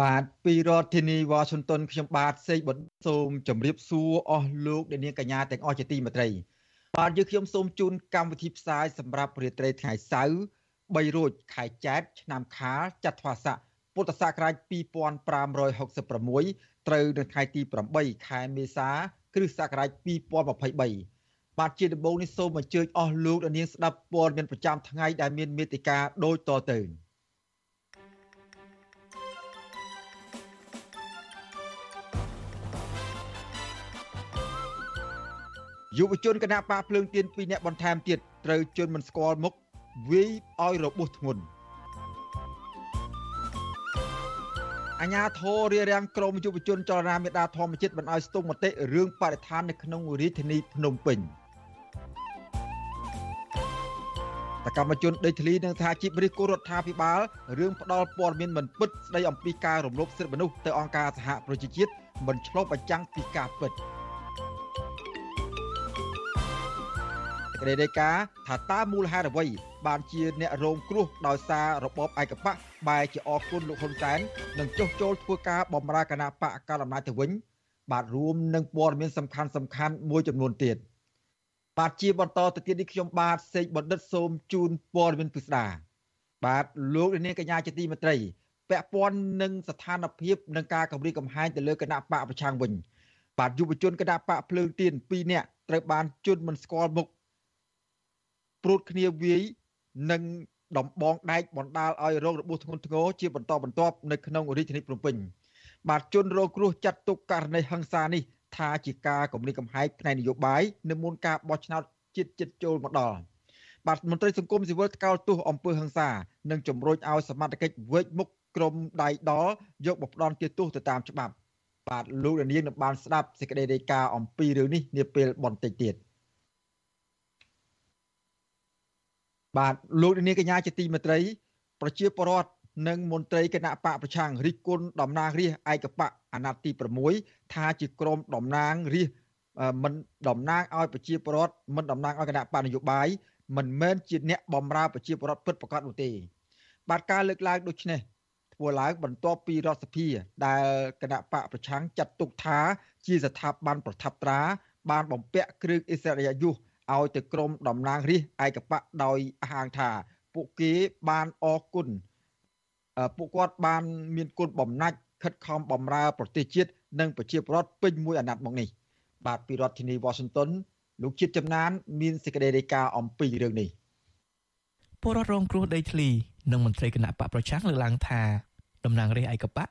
បាទពីរដ្ឋធានីវ៉ាស៊ីនតោនខ្ញុំបាទសេកបុតសូមជម្រាបសួរអស់លោកអ្នកនាងកញ្ញាទាំងអស់ជាទីមេត្រីបាទយើងខ្ញុំសូមជូនកម្មវិធីផ្សាយសម្រាប់រាត្រីថ្ងៃសៅរ៍3រោចខែចែកឆ្នាំខាលចត្វាស័កពុទ្ធសករាជ2566ត្រូវនៅថ្ងៃទី8ខែមេសា គ្រិស្តសករាជ2023បាទជាដំបូងនេះសូមអញ្ជើញអស់លោកអ្នកនាងស្ដាប់ព័ត៌មានប្រចាំថ្ងៃដែលមានមេតិការដូចតទៅ យុវជនគណៈបកភ្លើងទៀន2នាក់បន្ថែមទៀតត្រូវជន់មិនស្គាល់មុខវាយឲ្យរបួសធ្ងន់អញ្ញាធររារាំងក្រមយុវជនចលនាមេដាធម្មជាតិមិនឲ្យស្ទង់មតិរឿងបរិស្ថាននៅក្នុងរាជធានីភ្នំពេញតកម្មជនដេកធ្លីនឹងថាជីបរិះគោរដ្ឋាភិបាលរឿងផ្ដាល់ព័ត៌មានមិនពិតស្ដីអំពីការរំលោភសិទ្ធិមនុស្សទៅអង្គការសហប្រជាជាតិមិនឆ្លុះបញ្ចាំងពីការពិត។ ក្តីរាយការណ៍ថាតើមូលហេតុអ្វីបានជាអ្នករងគ្រោះដោយសាររបបឯកបកបែរជាអគុណលោកហ៊ុនសែននឹងចុះចូលធ្វើការបម្រើគណៈបកកណ្ដាលអំណាចទៅវិញ បាទរួមនឹងព័ត៌មានសំខាន់សំខាន់មួយចំនួនទៀតបាទជាបន្តទៅទៀតនេះខ្ញុំបាទសេកបណ្ឌិតសូមជូនព័ត៌មានពិស្ដាបាទលោកនាងកញ្ញាជាទីមេត្រីពាក់ព័ន្ធនឹងស្ថានភាពនឹងការគម្រាមកំហែងទៅលើគណៈបកប្រឆាំងវិញបាទយុវជនគណៈបកភ្លើងទៀន2នាក់ត្រូវបានជន់មិនស្គាល់មុខ ព្រួតគ្នាវាយនិងដំបងដែកបណ្ដាលឲ្យរងរបួសធ្ងន់ធ្ងរជាបន្តបន្ទាប់នៅក្នុងរាជធានីភ្នំពេញបាទជនរងគ្រោះចាត់ទុកករណីហិង្សានេះថាជាការគម្រាមកំហែងផ្នែកនយោបាយនៅមុនការបោះឆ្នោតជាតិចិត្តចូលមកដល់បាទមន្ត្រីសង្គមស៊ីវិលថ្កោលទោសអំពើហិង្សានិងជំរុញឲ្យសមត្ថកិច្ចវេកមុខក្រុមដៃដល់យកបផ្ដន់ជាទោសទៅតាមច្បាប់បាទលោកនាងនឹងបានស្ដាប់សេចក្តីរាយការណ៍អំពីរឿងនេះនាពេលបន្តិចទៀត។ បាទលោកនាងកញ្ញាជាទីមេត្រី ប្រជាពលរដ្ឋនិងមន្ត្រីគណៈបកប្រឆាំងរិះគន់តំណាងរាស្ត្រឯកបកអាណត្តិទី6ថាជាក្រុមតំណាងរាស្ត្រមិនតំណាងឲ្យប្រជាពលរដ្ឋមិនតំណាងឲ្យគណៈបកនយោបាយមិនមែនជាអ្នកបម្រើប្រជាពលរដ្ឋពិតប្រាកដនោះទេ បាទការលើកឡើងដូចនេះធ្វើឡើងបន្ទាប់ពីរដ្ឋសភា ដែលគណៈបកប្រឆាំងចាត់ទុកថា ជាស្ថាប័នប្រថាប់ត្រា បានបំពាក់គ្រឿងអិសរិយយុស ឲ្យទៅក្រមតំណាងរាស្ត្រឯកបៈដោយអះអាងថា ពួកគេបានអរគុណពួកគាត់បានមានគុណបំណាច់ខិតខំបម្រើប្រទេសជាតិនិងប្រជាពលរដ្ឋពេញមួយអាណត្តិមកនេះបាទពីរដ្ឋធានី Washington លោកជាតិចំណាន មានសេចក្តីរាយការណ៍អំពីរឿងនេះពលរដ្ឋរងគ្រោះដីធ្លីនិងមន្ត្រីគណៈបកប្រឆាំងលើកឡើងថាតំណាងរាស្ត្រឯកបៈ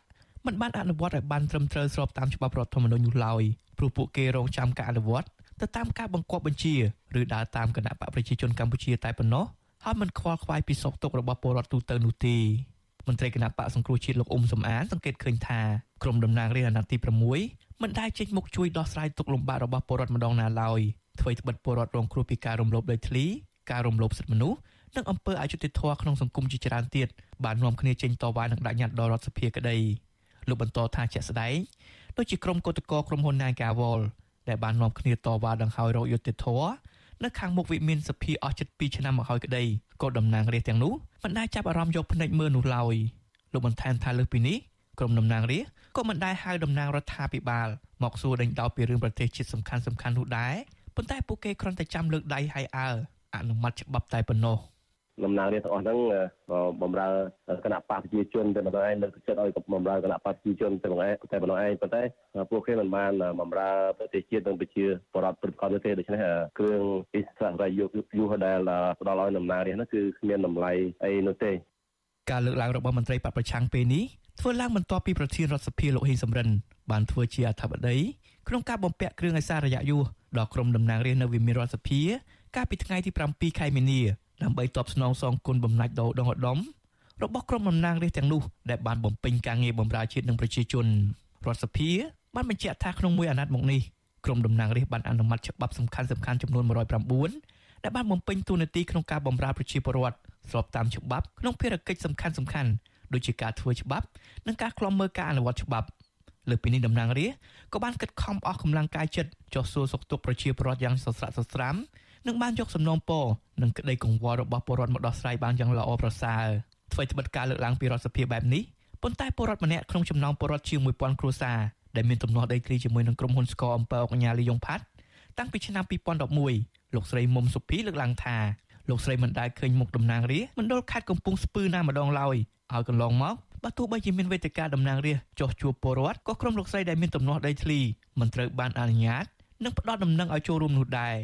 មិនបានអនុវត្តឲ្យបានត្រឹមត្រូវស្របតាមច្បាប់រដ្ឋធម្មនុញ្ញនោះឡើយព្រោះពួកគេរងចាំការអនុវត្ត ទៅតាមការបង្គាប់បញ្ជាឬដើរតាមគណៈបកប្រជាជនកម្ពុជាតែប៉ុណ្ណោះហើយមិនខ្វល់ខ្វាយពីសុខទុក្ខរបស់ពលរដ្ឋទូទៅនោះទេមន្ត្រីគណៈបកសង្គ្រោះជាតិលោកអ៊ុំសំអានសង្កេតឃើញថាក្រុមតំណាងរាស្ត្រអាណត្តិទី6មិនដែលចេញមុខជួយដោះស្រាយទុក្ខលំបាករបស់ពលរដ្ឋម្ដងណាឡើយធ្វើឲ្យត្បិតពលរដ្ឋរងគ្រោះពីការរំលោភដីធ្លីការរំលោភសិទ្ធិមនុស្សនិងអំពើអយុត្តិធម៌ក្នុងសង្គមជាច្រើនទៀតបាននាំគ្នាចេញតវ៉ានិងដាក់ញត្តិដល់រដ្ឋសភាក្តីលោកបន្តថាជាក់ស្ដែងដូចជាក្រុមកោតក្រក្រុមហ៊ុន Nagawal ដែលបាននាំគ្នាតវ៉ាដង្ហើយរកយុត្តិធម៌នៅខាងមុខវិមានសភាអស់ជិត2ឆ្នាំមកហើយក្តីក៏តំណាងរាស្ត្រទាំងនោះមិនដែលចាប់អារម្មណ៍យកភ្នែកមើលនោះឡើយលោកបន្ថែមថាលើសពីនេះក្រុមតំណាងរាស្ត្រក៏មិនដែលហៅតំណាងរដ្ឋាភិបាលមកសួរដេញដោលពីរឿងប្រទេសជាតិសំខាន់សំខាន់នោះដែរប៉ុន្តែពួកគេគ្រាន់តែចាំលើកដៃហើយអើអនុម័តច្បាប់តែប៉ុណ្ណោះ។ តំណាងរាស្ត្រទាំងអស់ហ្នឹងបំរើគណៈបកប្រជាជនតែម្ដងឯងលើកទឹកចិត្តឲ្យបំរើគណៈបកប្រជាជនតែម្ដងឯងតែម្ដងឯងប៉ុន្តែពួកគេមិនបានបំរើប្រទេសជាតិនិងប្រជាពលរដ្ឋពិតប្រាកដទេដូច្នេះគ្រឿងអិសរាជយុយុដែលផ្ដល់ឲ្យតំណាងរាស្ត្រហ្នឹងគឺគ្មានតម្លៃអីនោះទេការលើកឡើងរបស់មន្ត្រីបពប្រឆាំងពេលនេះធ្វើឡើងបន្ទាប់ពីប្រធានរដ្ឋសភាលោកហេងសំរិនបានធ្វើជាអធិបតីក្នុងការបំពាក់គ្រឿងអិសរាជយុដល់ក្រុមតំណាងរាស្ត្រនៅវិមានរដ្ឋសភា កាលពីថ្ងៃទី7ខែមីនា ដើម្បីតបស្នងសងគុណបំណាច់ដ៏ឧត្តមឧត្តមរបស់ក្រុមតំណាងរាស្ត្រទាំងនោះដែលបានបំពេញការងារបម្រើជាតិនិងប្រជាជនរដ្ឋសភាបានបញ្ជាក់ថាក្នុងមួយអាណត្តិមកនេះក្រមតំណាងរាស្ត្របានអនុម័តច្បាប់សំខាន់សំខាន់ចំនួន109ដែលបានបំពេញតួនាទីក្នុងការបម្រើប្រជាពលរដ្ឋស្របតាមច្បាប់ក្នុងភារកិច្ចសំខាន់សំខាន់ដូចជាការធ្វើច្បាប់និងការខ្លំមើលការអនុវត្តច្បាប់លើពីនេះតំណាងរាស្ត្រក៏បានខិតខំអស់កម្លាំងកាយចិត្តចោះសួរសុខទុក្ខប្រជាពលរដ្ឋយ៉ាងសស្រាក់សស្រាំ និងបានយកសំណូមពរនិងក្តីកង្វល់របស់ពលរដ្ឋមកដោះស្រាយបានយ៉ាងល្អប្រសើរអ្វីត្បិតការលើកឡើងពីរដ្ឋសភាបែបនេះប៉ុន្តែពលរដ្ឋម្នាក់ក្នុងចំណោមពលរដ្ឋជាង1000គ្រួសារដែលមានទំនាស់ដីធ្លីជាមួយនឹងក្រុមហ៊ុនស្ករអំពើអុកញ៉ាលីយ៉ុងផាត់តាំងពីឆ្នាំ2011លោកស្រីមុំសុភីលើកឡើងថាលោកស្រីមិនដែលឃើញមុខតំណាងរាស្ត្រមណ្ឌលខេត្តកំពង់ស្ពឺណាម្ដងឡើយហើយកន្លងមកបើទោះបីជាមានវេទិកាតំណាងរាស្ត្រចោះជួបពលរដ្ឋក៏ក្រុមលោកស្រីដែលមានទំនាស់ដីធ្លីមិនត្រូវបានអនុញ្ញាតនិងផ្ដល់ដំណឹងឲ្យចូលរួមនោះដែរ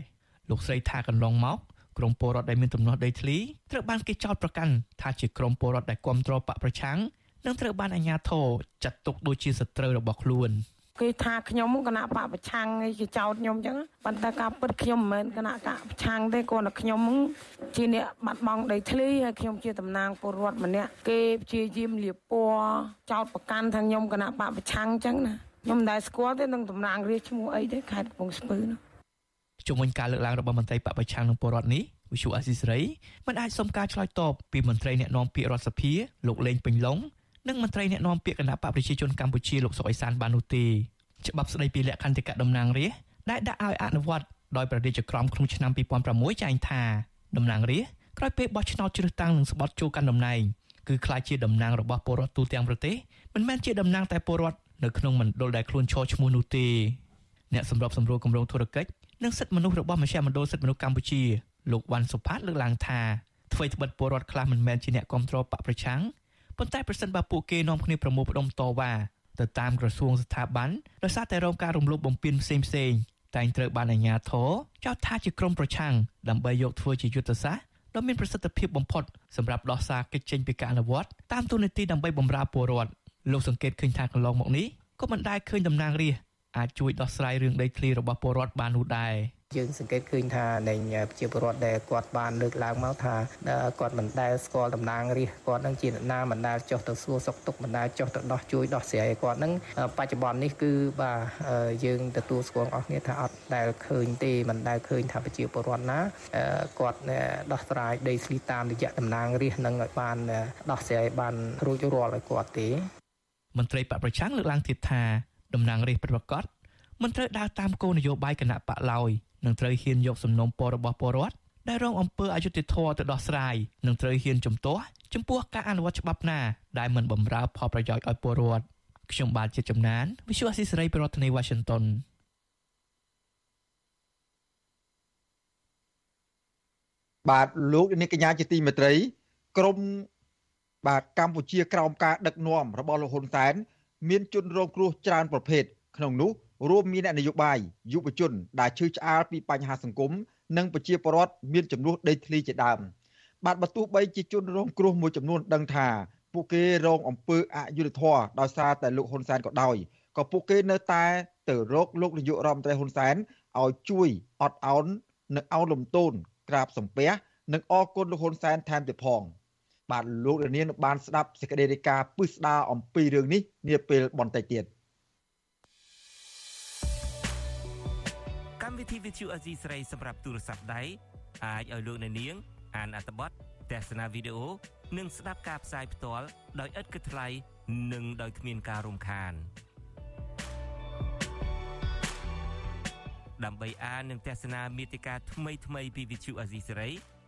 លោកស្រីថាកន្លងមកក្រុមពលរដ្ឋដែលមានទំនាស់ដីធ្លីត្រូវបានគេចោទប្រកាន់ថាជាក្រុមពលរដ្ឋដែលគ្រប់គ្រងបកប្រឆាំងនិងត្រូវបានអាជ្ញាធរចាត់ទុកដូចជាសត្រូវរបស់ខ្លួនគេថាខ្ញុំគណៈបកប្រឆាំងឯគេចោទខ្ញុំអញ្ចឹងប៉ុន្តែការពិតខ្ញុំមិនមែនគណៈបកប្រឆាំងទេគ្រាន់តែខ្ញុំជាអ្នកបាត់បង់ដីធ្លីហើយខ្ញុំជាតំណាងពលរដ្ឋម្នាក់គេព្យាយាមលៀបពណ៌ចោទប្រកាន់ថាខ្ញុំគណៈបកប្រឆាំងអញ្ចឹងណាខ្ញុំមិនដែលស្គាល់ទេនឹងតំណាងរាជឈ្មោះអីទេខេត្តកំពង់ស្ពឺនោះ ជុំវិញការលើកឡើងរបស់មន្ត្រីបពប្រឆាំងនឹងពលរដ្ឋនេះវិសុអាស៊ីសេរីមិនអាចសុំការឆ្លើយតបពីមន្ត្រីអ្នកណែនាំពាក្យរដ្ឋសភាលោកលេងពេញឡុងនិងមន្ត្រីអ្នកណែនាំពាក្យគណៈបកប្រជាជនកម្ពុជាលោកសុកអេសានបាននោះទេច្បាប់ស្តីពីលក្ខន្តិកៈតំណាងរាស្ត្រដែលដាក់ឲ្យអនុវត្តដោយព្រះរាជក្រមក្នុងឆ្នាំ2006ចែងថាតំណាងរាស្ត្រក្រោយពេលបោះឆ្នោតជ្រើសតាំងនិងស្បត់ចូលកាន់តំណែងគឺក្លាយជាតំណាងរបស់ពលរដ្ឋទូទាំងប្រទេសមិនមែនជាតំណាងតែពលរដ្ឋនៅក្នុងមណ្ឌលដែលខ្លួនឈរឈ្មោះនោះទេអ្នកសម្របសម្រួលគម្រោងធុរកិច្ច និងសិទ្ធិមនុស្សរបស់មជ្ឈមណ្ឌលសិទ្ធិមនុស្សកម្ពុជាលោកវ៉ាន់សុផាតលើកឡើងថាអ្វីត្បិតពលរដ្ឋខ្លះមិនមែនជាអ្នកគ្រប់គ្រងបកប្រឆាំងប៉ុន្តែប្រសិនបើពួកគេនាំគ្នាប្រមូលផ្ដុំតវ៉ាទៅតាមក្រសួងស្ថាប័នដោយសារតែរងការរំលោភបំពានផ្សេងផ្សេងតែងត្រូវបានអាជ្ញាធរចោទថាជាក្រុមប្រឆាំងដើម្បីយកធ្វើជាយុទ្ធសាស្ត្រដ៏មានប្រសិទ្ធភាពបំផុតសម្រាប់ដោះសារកិច្ចចេញពីការអនុវត្តតាមទូនីតិដើម្បីបម្រើពលរដ្ឋលោកសង្កេតឃើញថាកន្លងមកនេះក៏មិនដែលឃើញតំណាងរាស្ត្រ អាចជួយដោះស្រាយរឿងដីធ្លីរបស់ពលរដ្ឋបាននោះដែរយើងសង្កេតឃើញថានៃប្រជាពលរដ្ឋដែលគាត់បានលើកឡើងមកថាគាត់មិនដែលស្គាល់តំណាងរាស្ត្រគាត់នឹងជាអ្នកណាមិនដែលចុះទៅសួរសុខទុក្ខមិនដែលចុះទៅដោះជួយដោះស្រាយគាត់នឹងបច្ចុប្បន្ននេះគឺបាទយើងទទួលស្គាល់អស់គ្នាថាអត់ដែលឃើញទេមិនដែលឃើញថាប្រជាពលរដ្ឋណាគាត់ដោះស្រាយដីធ្លីតាមរយៈតំណាងរាស្ត្រនឹងឲ្យបានដោះស្រាយបានរួចរាល់ឲ្យគាត់ទេមន្ត្រីបពប្រឆាំងលើកឡើងទៀតថា តំណាងរាស្ត្រប្រកបមិនត្រូវដើរតាមគោលនយោបាយគណៈបកឡើយនឹងត្រូវហ៊ានយកសំណុំពររបស់ពលរដ្ឋដែលរងអំពើអយុត្តិធម៌ទៅដោះស្រាយនិងត្រូវហ៊ានជំទាស់ចំពោះការអនុវត្តច្បាប់ណាដែលមិនបំរើផលប្រយោជន៍ឲ្យពលរដ្ឋខ្ញុំបាទជាចំណាន Visual Assisray ប្រធានាទី Washington បាទលោកនាងកញ្ញាជាទីមេត្រីក្រមបាទកម្ពុជាក្រោមការដឹកនាំរបស់លោកហ៊ុនសែន មានជនរងគ្រោះច្រើនប្រភេទក្នុងនោះរួមមានអ្នកនយោបាយយុវជនដែលឈឺឆ្អាលពីបញ្ហាសង្គមនិងប្រជាពលរដ្ឋមានចំនួនដីធ្លីជាដើមបាទបើទោះបីជាជនរងគ្រោះមួយចំនួនដឹងថាពួកគេរងអំពើអយុត្តិធម៌ដោយសារតែលោកហ៊ុនសែនក៏ដោយក៏ពួកគេនៅតែទៅរកលោកនាយករដ្ឋមន្ត្រីហ៊ុនសែនឲ្យជួយអត់ឱននិងអោនលំទោនក្រាបសំពះនិងអរគុណលោកហ៊ុនសែនថែមទៀតផង បាទលោករានីបានស្ដាប់សេចក្តីរាយការណ៍ពិស្ដារអំពីរឿងនេះនាពេលបន្តិចទៀតកម្មវិធី Vithu Azizi ស្រីសម្រាប់ទូរស័ព្ទដៃអាចឲ្យលោកអ្នកនាង អានអត្ថបទទស្សនាវីដេអូនិងស្ដាប់ការផ្សាយផ្ទាល់ដោយឥតគិតថ្លៃនិងដោយគ្មានការរំខានដើម្បីអាននិងទស្សនាមេតិការថ្មីថ្មីពី Vithu Azizi ស្រី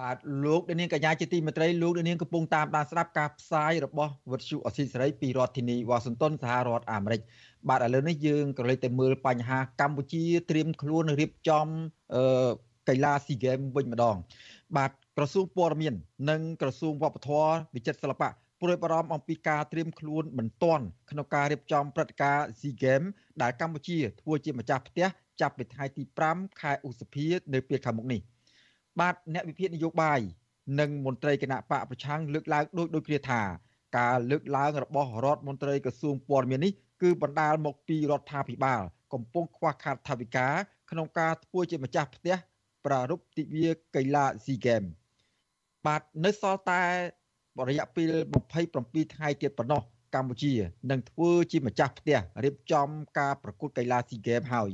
បាទលោកនាងកញ្ញាជាទីមេត្រីលោកនាងកំពុងតាមដានស្ដាប់ការផ្សាយរបស់វិទ្យុអស៊ីសេរីពីរដ្ឋធានីវ៉ាស៊ីនតោនសហរដ្ឋអាមេរិកបាទឥឡូវនេះយើងក៏លេចទៅមើលបញ្ហាកម្ពុជាត្រៀមខ្លួនរៀបចំអឺកីឡាស៊ីហ្គេមវិញម្ដង បាទក្រសួងព័ត៌មាននិងក្រសួងវប្បធម៌វិចិត្រសិល្បៈព្រួយបារម្ភអំពីការត្រៀមខ្លួនមិនទាន់ក្នុងការរៀបចំព្រឹត្តិការណ៍ SEA Games ដែលកម្ពុជាធ្វើជាម្ចាស់ផ្ទះចាប់ពីថ្ងៃទី5ខែឧសភា នៅពេលខាងមុខនេះ បាទអ្នកវិភាគនយោបាយនិងមន្ត្រីគណៈបកប្រឆាំងលើកឡើងដោយដូចគ្នាថាការលើកឡើងរបស់រដ្ឋមន្ត្រីក្រសួងព័ត៌មាននេះគឺបណ្ដាលមកពីរដ្ឋាភិបាលកំពុងខ្វះខាតថវិកាក្នុងការធ្វើជាម្ចាស់ផ្ទះប្រារព្ធទិវាកីឡា SEA Games បាទនៅសល់តែរយៈពេល27ថ្ងៃទៀតប៉ុណ្ណោះកម្ពុជានឹងធ្វើជាម្ចាស់ផ្ទះរៀបចំការប្រកួតកីឡា SEA Games ហើយ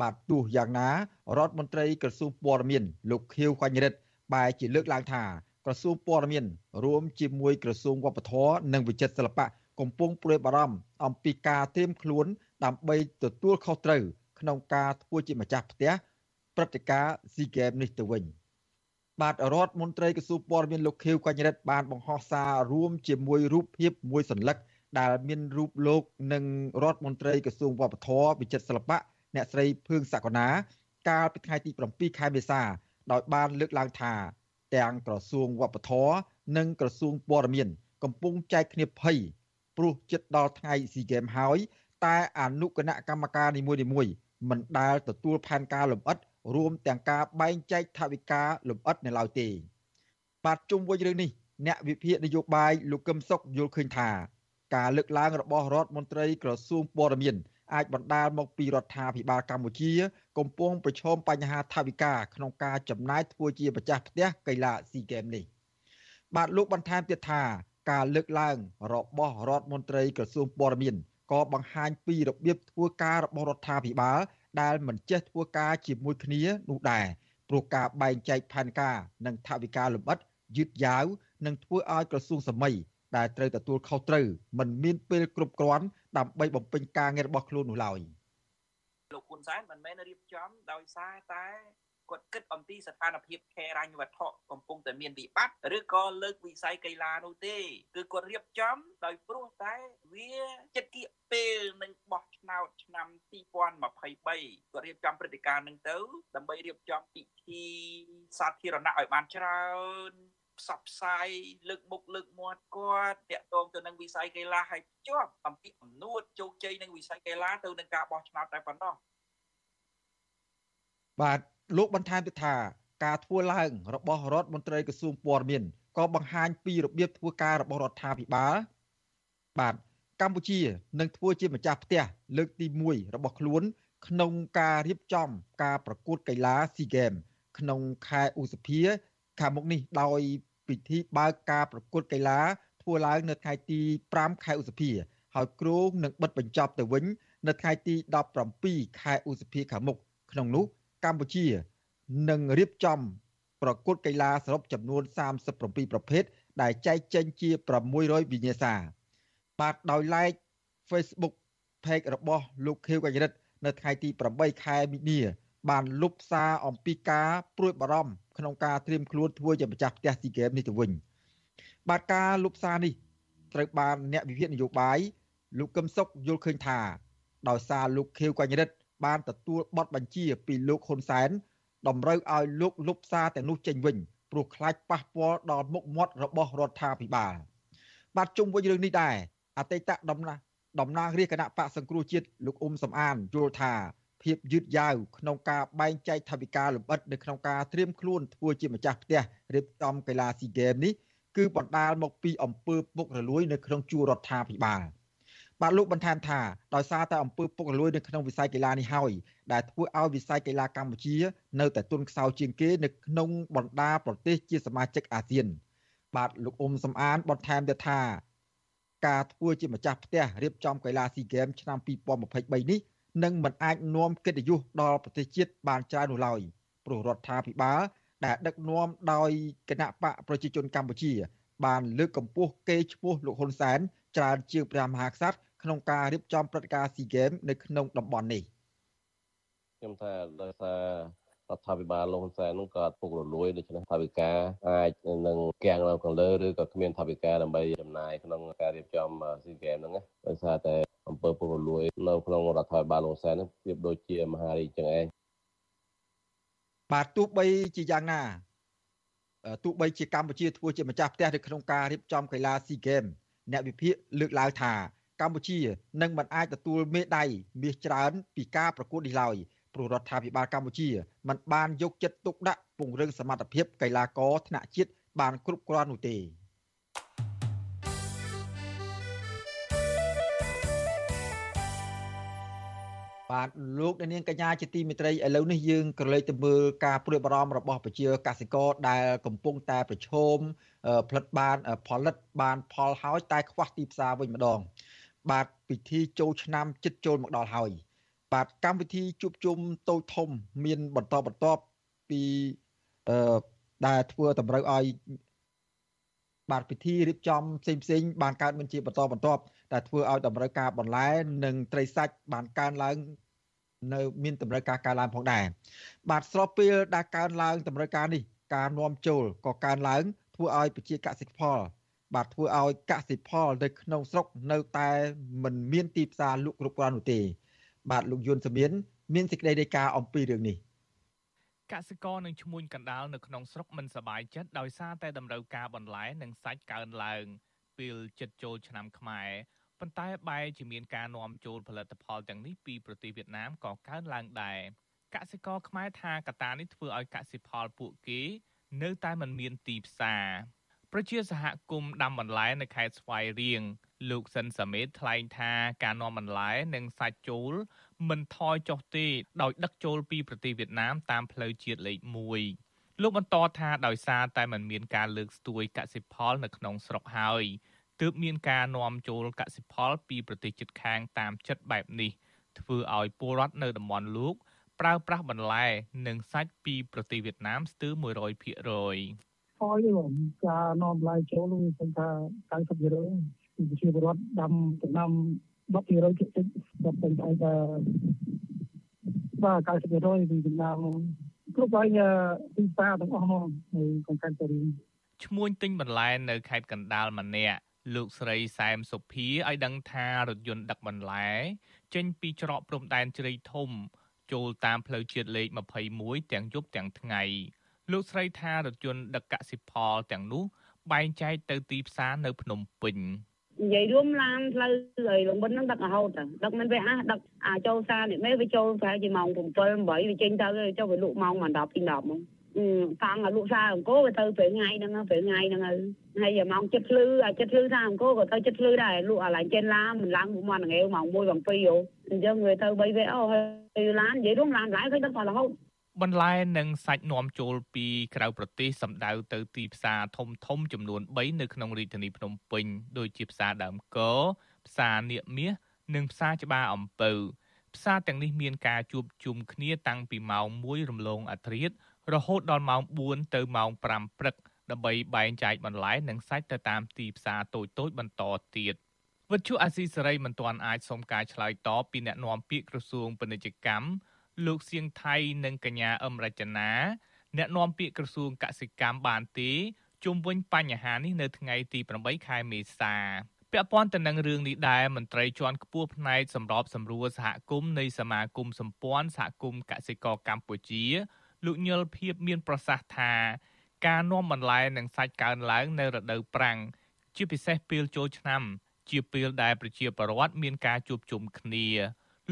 បាទទោះយ៉ាងណារដ្ឋមន្ត្រីក្រសួងព័ត៌មានលោកខៀវកញ្ញរិទ្ធបែរជាលើកឡើងថាក្រសួងព័ត៌មានរួមជាមួយក្រសួងវប្បធម៌និងវិចិត្រសិល្បៈកំពុងព្រួយបារម្ភអំពីការត្រៀមខ្លួន ដើម្បីទទួលខុសត្រូវក្នុងការធ្វើជាម្ចាស់ផ្ទះព្រឹត្តិការណ៍ SEA Games នេះទៅវិញបាទរដ្ឋមន្ត្រីក្រសួងព័ត៌មានលោកខៀវកញ្ញរិទ្ធបានបង្ហោះសាររួមជាមួយរូបភាពមួយសន្លឹកដែលមានរូបលោកនិងរដ្ឋមន្ត្រីក្រសួងវប្បធម៌វិចិត្រសិល្បៈ អ្នកស្រីភឿងសក្កណាកាលពីថ្ងៃទី7ខែមេសាដោយបានលើកឡើងថាទាំងក្រសួងវប្បធម៌និងក្រសួងព័ត៌មាន កំពុងចែកគ្នាភ័យព្រោះចិត្តដល់ថ្ងៃស៊ីហ្គេមហើយ តែអនុគណៈកម្មការនីមួយៗមិនដែលទទួលផែនការលម្អិតរួមទាំងការបែងចែកថវិកាលម្អិតនៅឡើយទេ បាទជុំវិញរឿងនេះអ្នកវិភាគនយោបាយលោកកឹមសុខយល់ឃើញថា ការលើកឡើងរបស់រដ្ឋមន្ត្រីក្រសួងព័ត៌មាន អាចបណ្ដាលមកពីរដ្ឋាភិបាលកម្ពុជា កំពុងប្រឈមបញ្ហាថវិកាក្នុងការចំណាយធ្វើជាម្ចាស់ផ្ទះកីឡាស៊ីហ្គេមនេះបាទលោកបន្ថែមទៀតថាការលើកឡើងរបស់រដ្ឋមន្ត្រីក្រសួងព័ត៌មានក៏បង្ហាញពីរបៀបធ្វើការរបស់រដ្ឋាភិបាល ដែលមិនចេះធ្វើការជាមួយគ្នានោះដែរព្រោះការបែងចែកផែនការនិងថវិកាលម្អិតយឺតយ៉ាវនឹងធ្វើឲ្យក្រសួងសម័យដែលត្រូវទទួលខុសត្រូវមិនមានពេលគ្រប់គ្រាន់ ដើម្បីបំពេញការងាររបស់ខ្លួននោះឡើយលោកហ៊ុនសែនមិនមែនរៀបចំដោយសារតែគាត់គិតអំពីស្ថានភាពខេរញ្ញវត្ថុកំពុងតែមានវិបត្តិឬក៏លើកវិស័យកីឡានោះទេគឺគាត់រៀបចំដោយព្រោះតែវាចិត្តគៀកពេលនឹងបោះឆ្នោតឆ្នាំ2023គាត់រៀបចំព្រឹត្តិការណ៍នឹងទៅដើម្បីរៀបចំពិធីសាធារណៈឲ្យបានច្រើន ផ្សព្វផ្សាយលើកមុខលើកមាត់គាត់តាក់ទងទៅនឹងវិស័យកីឡាឲ្យជាប់អំពីអំនួតជោគជ័យនឹងវិស័យកីឡាទៅនឹងការបោះឆ្នោតតែប៉ុណ្ណោះបាទលោកបន្ថែមទៀតថាការធ្វើឡើងរបស់រដ្ឋមន្ត្រីក្រសួងព័ត៌មានក៏បង្ហាញពីរបៀបធ្វើការរបស់រដ្ឋាភិបាលបាទកម្ពុជានឹងធ្វើជាម្ចាស់ផ្ទះលើកទី1របស់ខ្លួន ក្នុងការរៀបចំការប្រកួតកីឡា SEA Games ក្នុងខែឧសភាខាងមុខនេះដោយ ពិធីបើកការប្រកួតកីឡាធ្វើឡើងនៅថ្ងៃទី5ខែឧសភាហើយគ្រោងនឹងបិទបញ្ចប់ទៅវិញ នៅថ្ងៃទី17ខែឧសភាខាងមុខក្នុងនោះកម្ពុជានឹងរៀបចំប្រកួតកីឡាសរុបចំនួន37ប្រភេទដែលចែកចេញជា600វិញ្ញាសា បាទដោយឡែក Facebook page របស់លោកខៀវកញ្ញរិទ្ធនៅថ្ងៃទី8ខែមិនិនា បានលុបសារអំពីការព្រួយបារម្ភក្នុងការត្រៀមខ្លួនធ្វើជាម្ចាស់ផ្ទះស៊ីហ្គេមនេះទៅវិញបាទការលុបសារនេះត្រូវបានអ្នកវិភាគនយោបាយលោកកឹមសុខយល់ឃើញថា ដោយសារលោកខៀវកញ្ញរិទ្ធបានទទួលបទបញ្ជាពីលោកហ៊ុនសែនតម្រូវឲ្យលោកលុបសារទាំងនោះចេញវិញព្រោះខ្លាចប៉ះពាល់ដល់មុខមាត់របស់រដ្ឋាភិបាលបាទជុំវិញរឿងនេះដែរអតីតតំណាងតំណាងរាជគណៈបកសង្គ្រោះជាតិលោកអ៊ុំសំអានយល់ថា ភាពយឺតយ៉ាវក្នុងការបែងចែកថវិកាលម្អិតនៅក្នុងការត្រៀមខ្លួនធ្វើជាម្ចាស់ផ្ទះរៀបចំកីឡាស៊ីហ្គេមនេះគឺបណ្ដាលមកពីអំពើពុករលួយនៅក្នុងជួររដ្ឋាភិបាលបាទលោកបន្ថែមថាដោយសារតែអំពើពុករលួយនៅក្នុងវិស័យកីឡានេះហើយដែលធ្វើឲ្យវិស័យកីឡាកម្ពុជា នៅតែទន់ខ្សោយជាងគេនៅក្នុងបណ្ដាប្រទេសជាសមាជិកអាស៊ាន បាទលោកអ៊ុំសំអានបន្ថែមទៀតថាការធ្វើជាម្ចាស់ផ្ទះរៀបចំកីឡាស៊ីហ្គេមឆ្នាំ2023នេះ នឹងមិនអាចនាំកិត្តិយសដល់ប្រទេសជាតិបានច្រើននោះឡើយព្រោះរដ្ឋាភិបាលដែលដឹកនាំដោយគណៈបកប្រជាជនកម្ពុជា បានលើកកម្ពស់កេរ្តិ៍ឈ្មោះលោកហ៊ុនសែនច្រើនជាងព្រះមហាក្សត្រក្នុងការរៀបចំព្រឹត្តិការណ៍ SEA Games នៅក្នុងតំបន់នេះខ្ញុំថាដោយសារ រដ្ឋាភិបាលលោកហ៊ុនសែននោះក៏ពុករលួយដូច្នេះថាវិការអាចនឹងគាំងនៅខាងលើឬក៏គ្មានថាវិការដើម្បីចំណាយក្នុងការរៀបចំស៊ីហ្គេមហ្នឹងណាដោយសារតែអំពើពុករលួយនៅក្នុងរដ្ឋាភិបាលលោកហ៊ុនសែនហ្នឹងប្រៀបដូចជាមហារាជចឹងឯងបាទទោះបីជាយ៉ាងណាទោះបីជាកម្ពុជាធ្វើជាម្ចាស់ផ្ទះនៅក្នុងការរៀបចំកីឡា SEA Games អ្នកវិភាគលើកឡើងថាកម្ពុជានឹងមិនអាចទទួលមេដាយមាសច្រើនពីការប្រកួតនេះឡើយ ព្រោះរដ្ឋាភិបាលកម្ពុជាមិនបានយកចិត្តទុកដាក់ពង្រឹងសមត្ថភាពកីឡាករថ្នាក់ជាតិបានគ្រប់គ្រាន់នោះទេបាទលោកនាងកញ្ញាជាទីមេត្រីឥឡូវនេះយើងក្រឡេកទៅមើលការព្រួយបារម្ភរបស់ប្រជាកសិករដែលកំពុងតែប្រឈមផលិតបានផលិតបានផលហើយតែខ្វះទីផ្សារវិញម្ដង បាទពិធីចូលឆ្នាំចិត្តចូលមកដល់ហើយ បាទកម្មវិធីជួបជុំតូចធំ មាន បន្តបន្ទាប់ពីអឺដែលធ្វើតម្រូវឲ្យបាទពិធីរៀបចំផ្សេងផ្សេងបានកើតមានជាបន្តបន្ទាប់ដែលធ្វើឲ្យតម្រូវការបន្លែនិងត្រីសាច់បានកើនឡើងនៅមានតម្រូវការកើនឡើងផងដែរបាទស្របពេលដែលកើនឡើងតម្រូវការនេះការនាំចូលក៏កើនឡើងធ្វើឲ្យប្រជាកសិផល បាទធ្វើឲ្យកសិផលនៅក្នុងស្រុកនៅតែមិនមានទីផ្សារលក់គ្រប់គ្រាន់នោះទេ បាទលោកយុនសមៀនមានសេចក្តីរាយការណ៍អំពីរឿងនេះកសិករនឹងឈ្មួញកណ្ដាលនៅក្នុងស្រុកមិនសบายចិត្តដោយសារតែតម្រូវការបន្លែនិងសាច់កើនឡើងពេលចិត្តចូលឆ្នាំខ្មែរប៉ុន្តែបែរជាមានការនាំចូលផលិតផលទាំងនេះពីប្រទេសវៀតណាមក៏កើនឡើងដែរកសិករខ្មែរថាកត្តានេះធ្វើឲ្យកសិផលពួកគេនៅតែមិនមានទីផ្សារប្រជាសហគមន៍ដាំបន្លែនៅខេត្តស្វាយរៀង លោកសិនសាមេតថ្លែងថាការនាំបន្លែនិងសាច់ចូល មិនថយចុះទេដោយដឹកចូលពីប្រទេសវៀតណាមតាមផ្លូវជាតិលេខ1លោកបន្តថាដោយសារតែมันមានការលើកស្ទួយកសិផលនៅក្នុងស្រុកហើយទើបមានការនាំចូលកសិផលពីប្រទេសជិតខាងតាមចិត្តបែបនេះធ្វើឲ្យពលរដ្ឋនៅតំបន់លោកប្រើប្រាស់បន្លែនិងសាច់ពីប្រទេសវៀតណាមស្ទើរ100%ថយទេបងការនាំបន្លែចូលវាខ្ញុំថា90% ប្រជាពលរដ្ឋដាំដំណាំ10%ជិតតិចដល់ពេលតែបាទ90%ពីដំណាំគ្រប់ហើយទីផ្សារទាំងអស់ហ្មងនៅក្នុងខេត្តតារីឈ្មួញទិញបន្លែនៅខេត្តកណ្ដាលម្នាក់លោកស្រីសែមសុភីឲ្យដឹងថារថយន្តដឹកបន្លែចេញពីច្រកព្រំដែនជ្រៃធំ ចូលតាមផ្លូវជាតិលេខ21ទាំងយប់ទាំងថ្ងៃលោកស្រីថារថយន្តដឹកកសិផលទាំងនោះបែងចែកទៅទីផ្សារនៅភ្នំពេញ និយាយរួមឡានផ្លូវហើយលងបិនហ្នឹងដឹករហូតដឹកមិនវាអះដឹកអាចចូលសារនេះមេវាចូលប្រហែលជាម៉ោង7 8វាចេញទៅចុះវាលក់ម៉ោង10ពី10ហ្មងតាំងឲ្យលក់សារអង្គរវាទៅពេលថ្ងៃហ្នឹងពេលថ្ងៃហ្នឹងហើយម៉ោងចិត្តភ្លឺអាចិត្តភ្លឺថាអង្គរក៏ទៅចិត្តភ្លឺដែរលក់អាឡាញចេនឡាមិនឡើងមួយម៉ោងងាវម៉ោង1ម៉ោង2យោអញ្ចឹងវាទៅ3វេអូហើយឡាននិយាយរួមឡានឡាយឃើញដឹកតែរហូត បន្លែនិងសាច់នាំចូលពីក្រៅប្រទេសសម្ដៅទៅទីផ្សារធំធំចំនួន3នៅក្នុងរាជធានីភ្នំពេញដូចជាផ្សារដើមកផ្សារនៀកមាសនិងផ្សារច្បារអំពៅផ្សារទាំងនេះមានការជួបជុំគ្នាតាំងពីម៉ោង1រំលងអាធ្រាត្ររហូតដល់ម៉ោង4ទៅម៉ោង5ព្រឹកដើម្បីបែងចែកបន្លែនិងសាច់ទៅតាមទីផ្សារតូចៗបន្តទៀតវិទ្យុអាស៊ីសេរីមិនទាន់អាចសុំការឆ្លើយតបពីអ្នកនាំពាក្យក្រសួងពាណិជ្ជកម្ម លោកសៀងថៃនិងកញ្ញាអឹមរចនាអ្នកនាំពាក្យក្រសួងកសិកម្មបានទេជុំវិញបញ្ហានេះនៅថ្ងៃទី8ខែមេសាពាក់ព័ន្ធទៅនឹងរឿងនេះដែរមន្ត្រីជាន់ខ្ពស់ផ្នែកសម្របសម្រួលសហគមន៍នៃសមាគមសម្ព័ន្ធសហគមន៍កសិករកម្ពុជា លោកញិលភៀបមានប្រសាសន៍ថាការនាំបន្លែនិងសាច់កើនឡើងនៅរដូវប្រាំងជាពិសេសពេលចូលឆ្នាំ ជាពេលដែលប្រជាពលរដ្ឋមានការជួបជុំគ្នា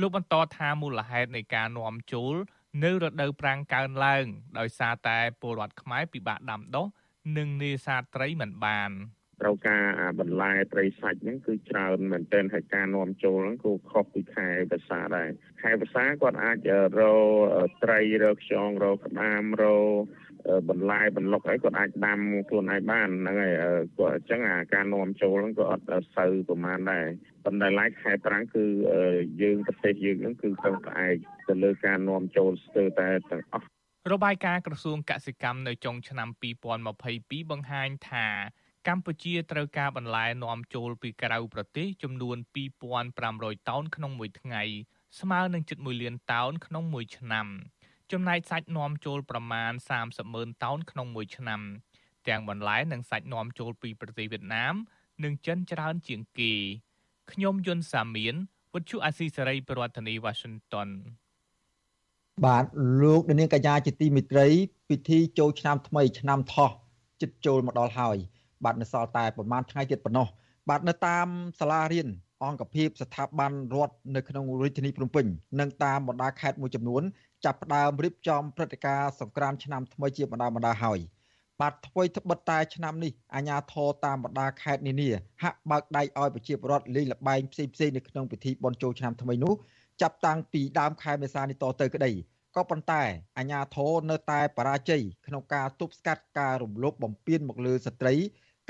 លោកបន្តថាមូលហេតុនៃការនាំចូលនៅរដូវប្រាំងកើនឡើង ដោយសារតែពលរដ្ឋខ្មែរពិបាកដាំដុះនិងនេសាទត្រីមិនបានត្រូវការបន្លែត្រីសាច់ហ្នឹងគឺច្រើនមែនទែនហើយការនាំចូលហ្នឹងក៏ខុសពីខែភាសាដែរខែភាសាគាត់អាចរកត្រីរកខ្យងរកក្តាមរកបន្លែបន្លុកអីគាត់អាចដាំខ្លួនឯងបានហ្នឹងហើយគាត់អញ្ចឹងអាការនាំចូលហ្នឹងក៏អត់សូវប្រហែលដែរ ប៉ុន្តែឡែកខែប្រាំងគឺយើងប្រទេសយើងហ្នឹងគឺត្រូវផ្អែកទៅលើការនាំចូលស្ទើរតែទាំងអស់របាយការណ៍ក្រសួងកសិកម្មនៅចុងឆ្នាំ2022បង្ហាញថាកម្ពុជាត្រូវការបន្លែនាំចូលពីក្រៅប្រទេសចំនួន2500តោនក្នុងមួយថ្ងៃស្មើនឹងជិត1លានតោនក្នុងមួយឆ្នាំ ចំណែកសាច់នាំចូលប្រមាណ30ម៉ឺនតោនក្នុងមួយឆ្នាំទាំងបន្លែនិងសាច់នាំចូលពីប្រទេសវៀតណាម និងចិនច្រើនជាងគេ ខ្ញុំយុនសាមៀនវិទ្យុអាស៊ីសេរីប្រធានាធិបតី Washington បាទលោកនាងកញ្ញាជាទីមិត្តរី ពិធីចូលឆ្នាំថ្មីឆ្នាំថោះជិតចូលមកដល់ហើយ បាទនៅសល់តែប្រហែលថ្ងៃទៀតប៉ុណ្ណោះបាទនៅតាមសាលារៀនអង្គភាពស្ថាប័នរដ្ឋនៅក្នុងរាជធានីភ្នំពេញនិងតាមបណ្ដាខេត្តមួយចំនួនចាប់ផ្ដើមរៀបចំព្រឹត្តិការណ៍សង្ក្រាន្តឆ្នាំថ្មីជាបណ្ដាបណ្ដាហើយ បាទថ្មីត្បិតតែឆ្នាំនេះអាជ្ញាធរតាមបណ្ដាខេត្តនានាហាក់បើកដៃឲ្យប្រជាពលរដ្ឋលេងល្បែងផ្សេងៗនៅក្នុងពិធីបុណ្យចូលឆ្នាំថ្មីនោះចាប់តាំងពីដើមខែមេសានេះតទៅក្តីក៏ប៉ុន្តែអាជ្ញាធរនៅតែបរាជ័យក្នុងការទប់ស្កាត់ការរំលោភបំពានមកលើស្ត្រី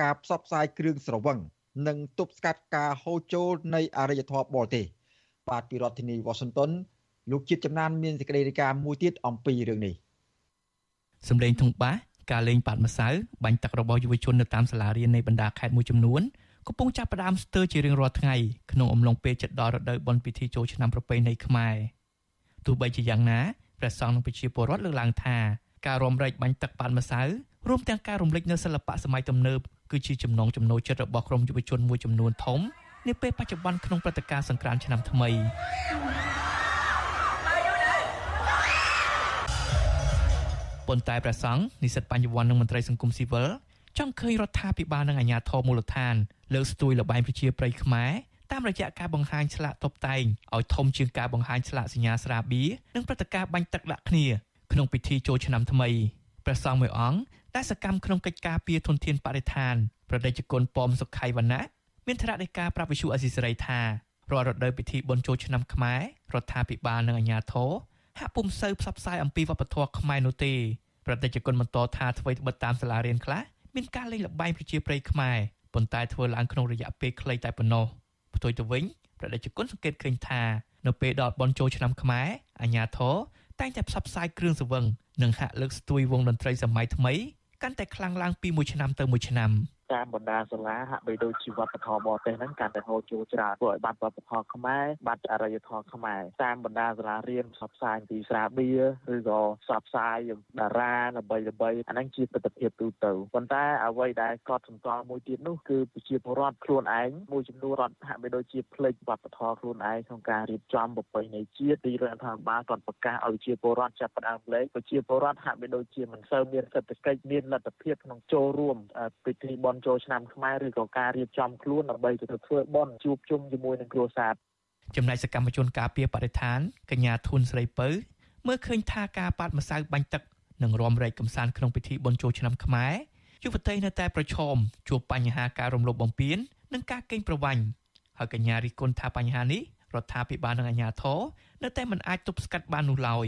ការផ្សព្វផ្សាយគ្រឿងស្រវឹងនិងទប់ស្កាត់ការហូរចូលនៃអរិយធម៌បរទេសបាទពីរដ្ឋធានីវ៉ាស៊ីនតោនលោកជាតិចំណានមានសេចក្តីរាយការណ៍មួយទៀតអំពីរឿងនេះសម្លេងធុងបាស ការលេងប៉ាតម្សៅបាញ់ទឹករបស់យុវជននៅតាមសាលារៀននៃបណ្ដាខេត្តមួយចំនួនកំពុងចាប់ផ្ដើមស្ទើរជារៀងរាល់ថ្ងៃក្នុងអំឡុងពេលជិតដល់រដូវបុណ្យពិធីចូលឆ្នាំប្រពៃណីខ្មែរទោះបីជាយ៉ាងណាព្រះសង្ឃនិងប្រជាពលរដ្ឋលើកឡើងថាការរំលែកបាញ់ទឹកប៉ាតម្សៅរួមទាំងការរំលេចនៅសិល្បៈសម័យទំនើបគឺជាចំណងចំណូលចិត្តរបស់ក្រុមយុវជនមួយចំនួនធំនាពេលបច្ចុប្បន្នក្នុងព្រឹត្តិការណ៍សង្ក្រាន្តឆ្នាំថ្មី ប៉ុន្តែព្រះសង្ឃនិស្សិតបញ្ញវន្តនិងមន្ត្រីសង្គមស៊ីវិលចង់ឃើញរដ្ឋាភិបាលនិងអាជ្ញាធរមូលដ្ឋានលើកស្ទួយលបែងប្រជាប្រិយខ្មែរតាមរយៈការបង្ហាញឆ្លាក់តុបតែងឲ្យធំជាងការបង្ហាញឆ្លាក់សញ្ញាស្រាបៀរនិងព្រឹត្តិការណ៍បាញ់ទឹកដាក់គ្នាក្នុងពិធីចូលឆ្នាំថ្មីព្រះសង្ឃមួយអង្គដែលសកម្មក្នុងកិច្ចការពារធនធានបរិស្ថានប្រដេជគុណប៉មសុខៃវណ្ណៈមានថ្នាក់នៃការប្រាប់វិសុអេស៊ីសេរីថារាល់រដូវពិធីបុណ្យចូលឆ្នាំខ្មែររដ្ឋាភិបាលនិងអាជ្ញាធរ ហាក់ពុំសូវផ្សព្វផ្សាយអំពីវប្បធម៌ខ្មែរនោះទេប្រដេជគុណបន្តថាអ្វីត្បិតតាមសាលារៀនខ្លះមានការលេងល្បែងប្រជាប្រិយខ្មែរប៉ុន្តែធ្វើឡើងក្នុងរយៈពេលខ្លីតែប៉ុណ្ណោះផ្ទុយទៅវិញប្រដេជគុណសង្កេតឃើញថានៅពេលដល់បន់ចូលឆ្នាំខ្មែរអាញាធរតែងតែផ្សព្វផ្សាយគ្រឿងសង្វឹងនិងហាក់លើកស្ទួយវងតន្ត្រីសម័យថ្មីកាន់តែខ្លាំងឡើងពីមួយឆ្នាំទៅមួយឆ្នាំ។ តាមបណ្ដាសាលាហាក់បីដូចជីវប្បធម៌បរទេសហ្នឹងកាន់តែហូរចូលច្រើនធ្វើឲ្យបាត់វប្បធម៌ខ្មែរបាត់អរិយធម៌ខ្មែរតាមបណ្ដាសាលារៀនផ្សព្វផ្សាយពីស្រាបៀរឬក៏ផ្សព្វផ្សាយតារាល្បីល្បីអាហ្នឹងជាទស្សនវិជ្ជាទូទៅប៉ុន្តែអ្វីដែលកត់សម្គាល់មួយទៀតនោះគឺប្រជាពលរដ្ឋខ្លួនឯងមួយចំនួនរដ្ឋហាក់បីដូចជាផ្លេចវប្បធម៌ខ្លួនឯងក្នុងការរៀបចំប្រពៃណីជាតិទីរដ្ឋាភិបាលគាត់ប្រកាសឲ្យប្រជាពលរដ្ឋចាប់ផ្ដើមលេងប្រជាពលរដ្ឋហាក់បីដូចជាមិនសូវមានសេដ្ឋកិច្ចមានលទ្ធភាពក្នុងចូលរួមពិធីបុណ្យន់ចូលឆ្នាំខ្មែរឬក៏ការរៀបចំខ្លួនដើម្បីទៅធ្វើបន់ជួបជុំជាមួយនឹងគ្រួសារចំណែកសកម្មជនការពារបរិស្ថានកញ្ញាធុនស្រីពៅមើលឃើញថាការប៉ាត់ម្សៅបាញ់ទឹកនិងរំរែកកំសាន្តក្នុងពិធីបុណ្យចូលឆ្នាំខ្មែរយុវតីនៅតែប្រឈមជួបបញ្ហាការរំលោភបំពាននិងការកេងប្រវ័ញ្ចហើយកញ្ញារិះគន់ថាបញ្ហានេះរដ្ឋាភិបាលនិងអាជ្ញាធរនៅតែមិនអាចទប់ស្កាត់បាននោះឡើយ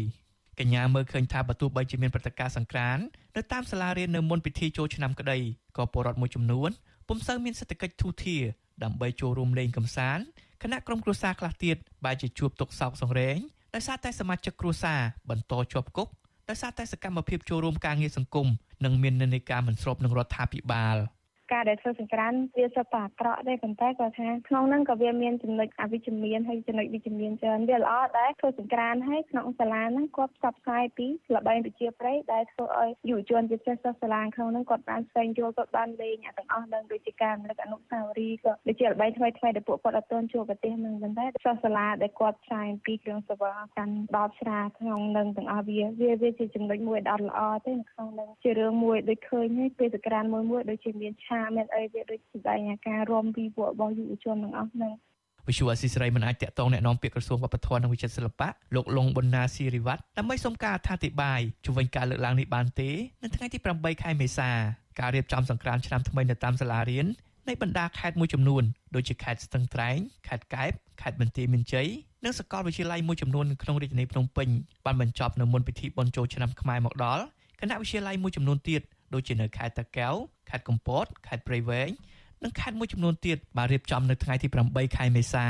កញ្ញាមើលឃើញថាបើទោះបីជាមានព្រឹត្តិការណ៍សង្ក្រាន្តនៅតាមសាលារៀននៅមុនពិធីចូលឆ្នាំក្តីក៏ពលរដ្ឋមួយចំនួនពុំសូវមានសេដ្ឋកិច្ចធូរធារដើម្បីចូលរួមលេងកម្សាន្តគណៈក្រុមគ្រួសារខ្លះទៀតបែរជាជួបទុក្ខសោកសង្រេងដោយសារតែសមាជិកគ្រួសារបន្តជាប់គុកដោយសារតែសកម្មភាពចូលរួមការងារសង្គមនិងមាននិន្នាការមិនស្របនឹងរដ្ឋាភិបាល។ ការដែលធ្វើសង្ក្រានវាសុទ្ធតែអាក្រក់ទេប៉ុន្តែគាត់ថាក្នុងហ្នឹងក៏វាមានចំណុចអវិជ្ជមានហើយចំណុចវិជ្ជមានច្រើនវាល្អដែរធ្វើសង្ក្រានហើយក្នុងសាលាហ្នឹងគាត់ផ្សព្វផ្សាយពីល្បែងប្រជាប្រិយដែលធ្វើឲ្យយុវជនជាពិសេសសិស្សសាលាក្នុងហ្នឹងគាត់បានស្វែងយល់គាត់បានលេងអាទាំងអស់នឹងដូចជាការរំលឹកអនុស្សាវរីយ៍ក៏ដូចជាល្បែងថ្មីថ្មីដែលពួកគាត់អត់ទាន់ជួបប្រទេសហ្នឹងប៉ុន្តែសិស្សសាលាដែលគាត់ផ្សាយពីគ្រឿងសង្វឹងកាន់ដល់ស្រាក្នុងនឹងទាំងអស់វាវាវាជាចំណុចមួយដ៏ល្អទេក្នុងនឹងជារឿងមួយដូចឃើញហើយពេលសង្ក្រានមួយមួយដូចជាមានឆមានអីវាដូចស្ដែងការរំពីពួករបស់យុវជនទាំងអស់ហ្នឹងវិសុវអសីស្រីមិនអាចតាក់ទងแนะនាំពាក្យក្រសួងវប្បធម៌និងវិចិត្រសិល្បៈលោកលងប៊ុនណាស៊ីរីវ៉ាត់ដើម្បីសុំការអធិប្បាយជំវិញការលើកឡើងនេះបានទេនៅថ្ងៃទី8ខែមេសាការរៀបចំសង្ក្រាន្តឆ្នាំថ្មីនៅតាមសាលារៀននៃបណ្ដាខេត្តមួយចំនួនដូចជាខេត្តស្ទឹងត្រែងខេត្តកែបខេត្តបន្ទាយមានជ័យនិងសាកលវិទ្យាល័យមួយចំនួនក្នុងរាជធានីភ្នំពេញបានបញ្ចប់នៅមុនពិធីបុណ្យចូលឆ្នាំខ្មែរមកដល់គណៈវិទ្យាល័យមួយចំនួនទៀត ដូចជានៅខេត្តតាកែវខេត្តកំពតខេត្តព្រៃវែងនិងខេត្តមួយចំនួនទៀតបានរៀបចំនៅថ្ងៃទី8ខែមេសា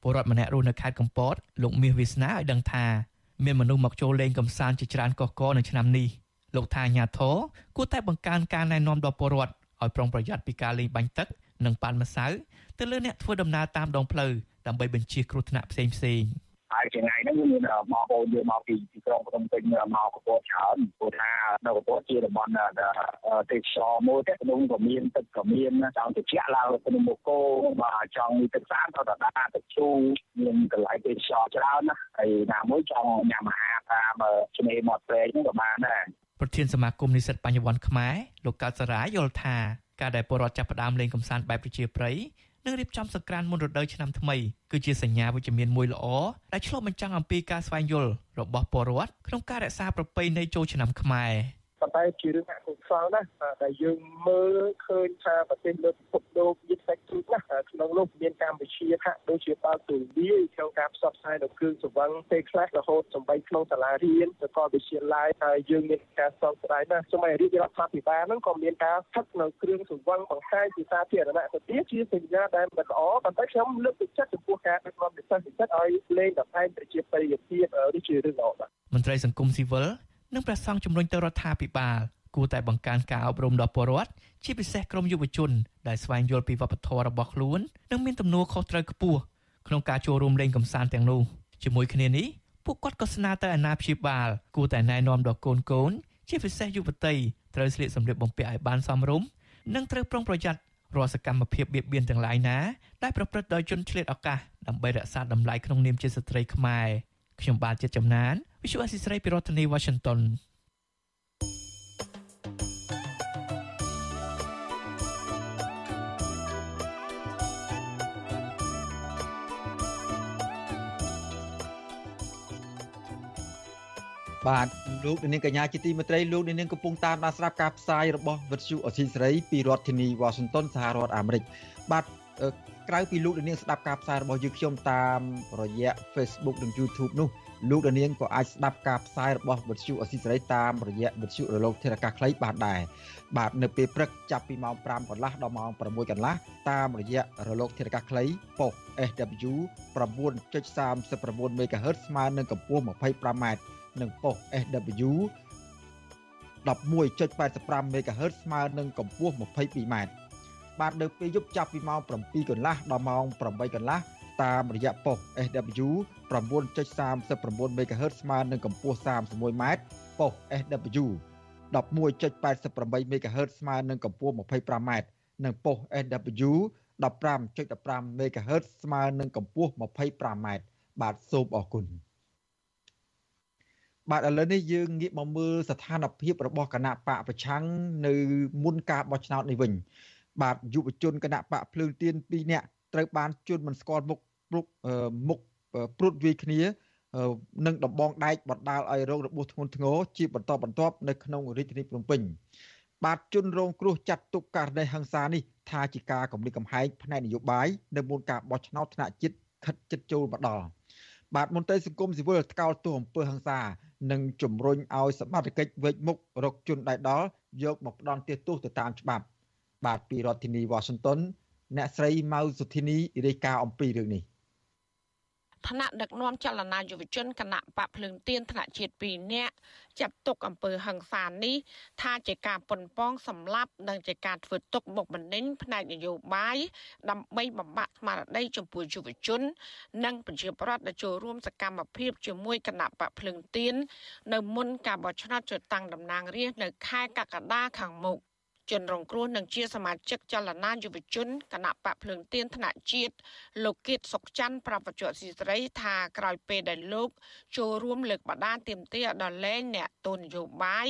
ពលរដ្ឋម្នាក់រស់នៅខេត្តកំពតលោកមាសវាសនាឲ្យដឹងថាមានមនុស្សមកចូលលេងកម្សាន្តជាច្រើនកុះករនៅឆ្នាំនេះលោកថាអាញាធរគួរតែបង្កើនការណែនាំដល់ពលរដ្ឋឲ្យប្រុងប្រយ័ត្នពីការលេងបាញ់ទឹកនិងប៉ាន់ម្សៅទៅលើអ្នកធ្វើដំណើរតាមដងផ្លូវដើម្បីបញ្ជៀសគ្រោះថ្នាក់ផ្សេងៗ។ ហើយថ្ងៃហ្នឹងមានបងប្អូនយើងមកពីទីក្រុងភ្នំពេញមកកពតច្រើនព្រោះថានៅកពតជាតំបន់ទេសចរមួយទេក្នុងក៏មានទឹកក៏មានចង់ត្រជាក់ឡើងភ្នំបូកគោបាទចង់ទឹកស្អាតទៅដដាទឹកជូមានកន្លែងទេសចរច្រើនណាហើយណាមួយចង់ញ៉ាំអាហារតាមឆ្នេរមាត់ព្រែកហ្នឹងក៏បានដែរប្រធានសមាគមនិស្សិតបញ្ញវន្តខ្មែរលោកកើតសរាយល់ថាការដែលពលរដ្ឋចាប់ផ្ដើមលេងកម្សាន្តបែបប្រជាប្រិយ និងរៀបចំសង្ក្រាន្តមុនរដូវឆ្នាំថ្មីគឺជាសញ្ញាវិជ្ជមានមួយល្អដែលឆ្លុះបញ្ចាំងអំពីការស្វែងយល់របស់ពលរដ្ឋក្នុងការរក្សាប្រពៃណីចូលឆ្នាំខ្មែរ ប៉ុន្តែជារឿងអកុសលណាដែលយើងមើលឃើញថាប្រទេសលើពិភពលោកយិតសាច់ជ្រូកណាក្នុងនោះមានកម្ពុជាហាក់ដូចជាបើកទូលាយក្នុងការផ្សព្វផ្សាយនៅគ្រឿងសង្វឹងពេលខ្លះរហូតសំបីក្នុងសាលារៀនទៅក៏វិទ្យាល័យហើយយើងមានការសង្ស័យណាសម័យរាជរដ្ឋាភិបាលហ្នឹងក៏មានការផឹកនៅគ្រឿងសង្វឹងបង្ហាញជាសាធារណៈទៅទៀតជាសញ្ញាដែលមិនល្អប៉ុន្តែខ្ញុំលើកទឹកចិត្តចំពោះការដឹកនាំនិស្សិតនិស្សិតឲ្យលេងតម្លៃប្រជាប្រិយភាពនេះជារឿងល្អបាទមន្ត្រីសង្គមស៊ីវិល និងព្រះសង្ឃជំរុញទៅរដ្ឋាភិបាលគួរតែបង្កើនការអប់រំដល់ពលរដ្ឋជាពិសេសក្រុមយុវជនដែលស្វែងយល់ពីវប្បធម៌របស់ខ្លួននិងមានទំនួលខុសត្រូវខ្ពស់ក្នុងការចូលរួមលេងកម្សាន្តទាំងនោះជាមួយគ្នានេះពួកគាត់ក៏ស្នើទៅអាណាព្យាបាលគួរតែណែនាំដល់កូនកូនជាពិសេសយុវតីត្រូវស្លៀកសម្លៀកបំពាក់ឲ្យបានសមរម្យនិងត្រូវប្រុងប្រយ័ត្នរាល់សកម្មភាពបៀតបៀនទាំងឡាយណាដែលប្រព្រឹត្តដោយជនឆ្លៀតឱកាសដើម្បីរក្សាតម្លៃក្នុងនាមជាស្ត្រីខ្មែរខ្ញុំបាទជាចំណាន Visual Assisray ពីរដ្ឋធានី Washington បាទលោកនាងកញ្ញាជាទីមេត្រីលោកនាងកំពុងតាមដានស្ដាប់ការផ្សាយរបស់វិទ្យុអស៊ីសេរីពីរដ្ឋធានី Washington សហរដ្ឋអាមេរិកបាទក្រៅពីលោកនាងស្ដាប់ការផ្សាយរបស់យើងខ្ញុំតាមរយៈ Facebook និង YouTube នោះ លោកនាងក៏អាចស្ដាប់ការផ្សាយរបស់វិទ្យុអស៊ីសេរីតាមរយៈវិទ្យុរលកធារកាសខ្លីបានដែរបាទនៅពេលព្រឹកចាប់ពីម៉ោង5កន្លះដល់ម៉ោង6កន្លះតាមរយៈរលកធារកាសខ្លីប៉ុស SW 9.39 MHz ស្មើនឹងកម្ពស់ 25m និងប៉ុស SW 11.85 MHz ស្មើនឹងកម្ពស់ 22m បាទនៅពេលយប់ចាប់ពីម៉ោង7កន្លះដល់ម៉ោង8កន្លះ តាមរយៈប៉ុស SW 9.39 MHz ស្មើនឹងកម្ពស់ 31m ប៉ុស SW 11.88 MHz ស្មើនឹងកម្ពស់ 25m និងប៉ុស SW 15.15 MHz ស្មើនឹងកម្ពស់ 25m បាទសូមអរគុណបាទឥឡូវនេះយើងងាកមកមើលស្ថានភាពរបស់គណៈបកប្រឆាំងនៅមុនការបោះឆ្នោតនេះវិញបាទយុវជនគណៈបកភ្លើងទៀន2នាក់ ត្រូវបានជន់មិនស្គាល់មុខមុខមុខព្រួតវាយគ្នានឹងដំបងដែកបណ្ដាលឲ្យរោគរបួសធ្ងន់ធ្ងរជាបន្តបន្ទាប់នៅក្នុងរាជធានីភ្នំពេញបាទជនរងគ្រោះចាត់ទុកករណីហិង្សានេះថាជាការគំរាមកំហែងផ្នែកនយោបាយនៅមុនការបោះឆ្នោតថ្នាក់ជាតិខិតជិតចូលមកដល់បាទមន្ត្រីសង្គមស៊ីវិលថ្កោលទោសអំពើហិង្សានិងជំរុញឲ្យសមត្ថកិច្ចវេចមុខរកជនដៃដល់យកមកផ្ដន់ទោសទៅតាមច្បាប់បាទពីរដ្ឋធានី Washington អ្នកស្រីម៉ៅសុធីនីរាយការណ៍អំពីរឿងនេះឋានៈដឹកនាំចលនាយុវជនគណៈបកភ្លើងទៀនថ្នាក់ជាតិ2នាក់ចាត់ទុកអំពើហិង្សានេះថាជាការប៉ុនប៉ងសម្លាប់និងជាការធ្វើទុកបុកម្នេញផ្នែកនយោបាយដើម្បីបំបាក់ស្មារតីចំពោះយុវជន និងប្រជាប្រដ្ឋដែលចូលរួមសកម្មភាពជាមួយគណៈបកភ្លើងទៀននៅមុនការបោះឆ្នោតជ្រើសតាំងតំណាងរាស្ត្រនៅខែកក្កដាខាងមុខ ជនរងគ្រោះនិងជាសមាជិកចលនាយុវជនគណៈបកភ្លើងទៀនថ្នាក់ជាតិលោកគៀតសុកច័ន្ទប្រាប់បច្ចុប្បន្នស៊ីសេរីថាក្រោយពេលដែលលោកចូលរួមលើកបដាទៀមទាដល់លែងអ្នកទននយោបាយ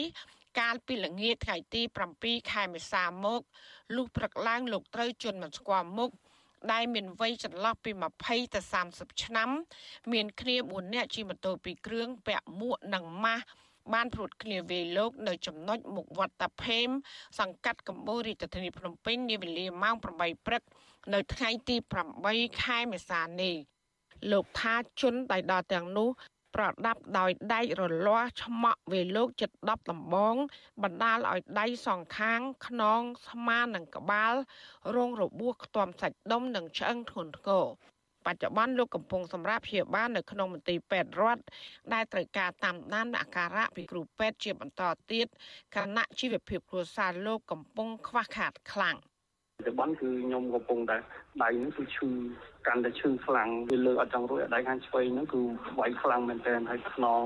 កាលពីល្ងាចថ្ងៃទី7ខែមេសាមកលុះព្រឹកឡើងលោកត្រូវជន់មិនស្គាល់មុខដែលមានវ័យចន្លោះពី20ទៅ30ឆ្នាំ មានគ្នា4នាក់ជិះម៉ូតូពីរគ្រឿងពាក់មួកនិងម៉ាស់ បានព្រួតគ្នាវាយលោកនៅចំណុចមុខវត្តតាភេមសង្កាត់កំបូររាជធានីភ្នំពេញនាវេលាម៉ោង8ព្រឹកនៅថ្ងៃទី8ខែមេសានេះលោកថាជន់ដៃដល់ទាំងនោះប្រដាប់ដោយដែករលាស់ឆ្មក់វេលោកចិត្ត10ដំបង បណ្ដាលឲ្យដៃសងខាង ខ្នង ស្មានឹងក្បាលរងរបួសខ្ទាំសាច់ដុំនិងឆ្អឹងធ្ងន់ធ្ងរ បច្ចុប្បន្នលោកកំពុងសម្រាប់ព្យាបាលនៅក្នុងមន្ទីរពេទ្យរដ្ឋដែលត្រូវការតាមដានអាការៈពីគ្រូពេទ្យជាបន្តទៀតខណៈជីវភាពគ្រួសារលោកកំពុងខ្វះខាតខ្លាំងបច្ចុប្បន្នគឺខ្ញុំកំពុងតែដៃនេះគឺឈឺកាន់តែឈឺខ្លាំងវាលើកអត់ចង់រួចដៃខាងឆ្វេងហ្នឹងគឺវាយខ្លាំងមែនទែនហើយខ្នង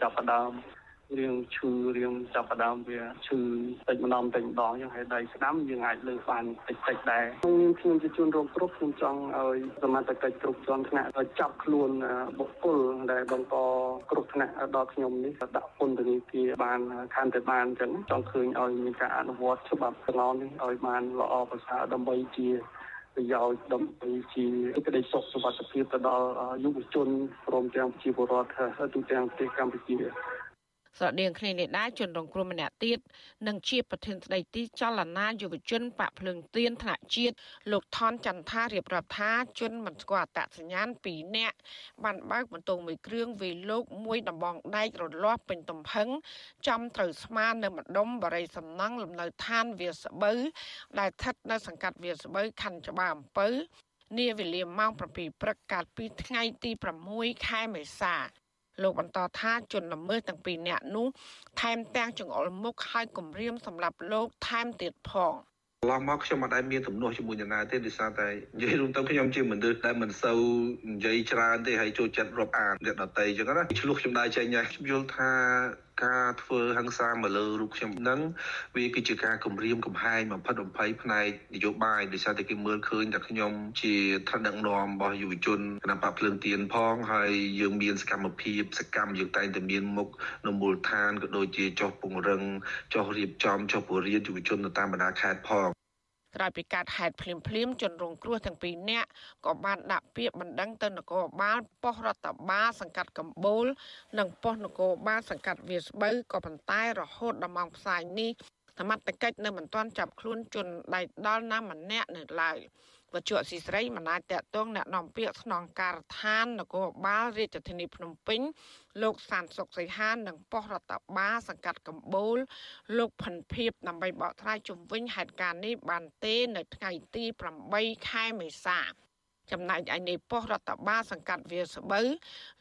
ចាប់ផ្ដើម រៀងឈឺរៀងចាប់ផ្ដើមវាឈឺតិចម្ដងតិចម្ដងយ៉ាងហើយដៃស្ដាំយើងអាចលើកបានតិចតិចដែរខ្ញុំខ្ញុំជាជនរងគ្រោះខ្ញុំចង់ឲ្យសមត្ថកិច្ចគ្រប់ជាន់ថ្នាក់ឲ្យចាប់ខ្លួនបុគ្គលដែលបង្កគ្រោះថ្នាក់ដល់ខ្ញុំនេះដាក់ពន្ធនាគារបានខានទៅបានអញ្ចឹងចង់ឃើញឲ្យមានការអនុវត្តច្បាប់ទាំងអស់នេះឲ្យបានល្អប្រសើរដើម្បីជាប្រយោជន៍ដើម្បីជាសេចក្តីសុខសុវត្ថិភាពទៅដល់យុវជនព្រមទាំងប្រជាពលរដ្ឋទូទាំងប្រទេសកម្ពុជា ស្រដៀងគ្នានេះដែរជនរងគ្រោះម្នាក់ទៀតនិងជាប្រធានស្ដីទីចលនាយុវជនបកភ្លើងទៀនថ្នាក់ជាតិលោកថនចន្ទថារៀបរាប់ថាជនមិនស្គាល់អត្តសញ្ញាណ2នាក់បានបើកបន្ទោងមួយគ្រឿងវាយលោកមួយដំបងដែករលាស់ពេញទំហឹងចំត្រូវស្មានៅម្ដុំបរិយសំណង់លំនៅឋានវាស្បូវដែលស្ថិតនៅសង្កាត់វាស្បូវខណ្ឌច្បារអំពៅនាវេលាម៉ោង7ព្រឹកកាលពីថ្ងៃទី6ខែមេសា លោកបន្តថាជនល្មើសទាំងពីរនាក់នោះថែមទាំងចង្អុលមុខឲ្យគំរាមសម្រាប់លោកថែមទៀតផងកន្លងមកខ្ញុំអត់ដែលមានទំនាស់ជាមួយនរណាទេដោយសារតែនិយាយរួមទៅខ្ញុំជាមនុស្សដែលមិនសូវនិយាយច្រើនទេហើយចូលចិត្តរាប់អានអ្នកដតីអញ្ចឹងណាឆ្លោះខ្ញុំដែរចេញហើយខ្ញុំយល់ថា ការធ្វើហិង្សាមកលើរូបខ្ញុំនឹងវាគឺជាការគំរាមកំហែងបំផិតបំភ័យផ្នែកនយោបាយដោយសារតែគេមើលឃើញថាខ្ញុំជាថ្នាក់ដឹកនាំរបស់យុវជនគណៈបកភ្លើងទៀនផងហើយយើងមានសកម្មភាពសកម្មយើងតែងតែមានមុខនៅមូលដ្ឋានក៏ដូចជាចុះពង្រឹងចុះរៀបចំចុះពង្រៀនយុវជននៅតាមបណ្ដាខេត្តផង ក្រោយពីកើតហេតុភ្លាមភ្លាមជនរងគ្រោះទាំងពីរនាក់ក៏បានដាក់ពាក្យបណ្ដឹងទៅនគរបាលប៉ុស្តិ៍រដ្ឋបាលសង្កាត់កំបូល និងប៉ុស្តិ៍នគរបាលសង្កាត់វាស្បូវក៏ប៉ុន្តែរហូតដល់ម៉ោងផ្សាយនេះសមត្ថកិច្ចនៅមិនទាន់ចាប់ខ្លួនជនដៃដល់ណាម្នាក់នៅឡើយ វត្ថុអសីស្រីមិនអាចតកតងអ្នកនាំពាក្យស្នងការដ្ឋាននគរបាលរាជធានីភ្នំពេញលោកសានសុកសីហាននិងប៉ុស្តិ៍រដ្ឋបាលសង្កាត់កំបូលលោកផិនភៀបដើម្បីបកស្រាយជំវិញហេតុការណ៍នេះបានទេនៅថ្ងៃទី8ខែមេសាចំណែកឯនៃប៉ុស្តិ៍រដ្ឋបាលសង្កាត់វាស្បូវ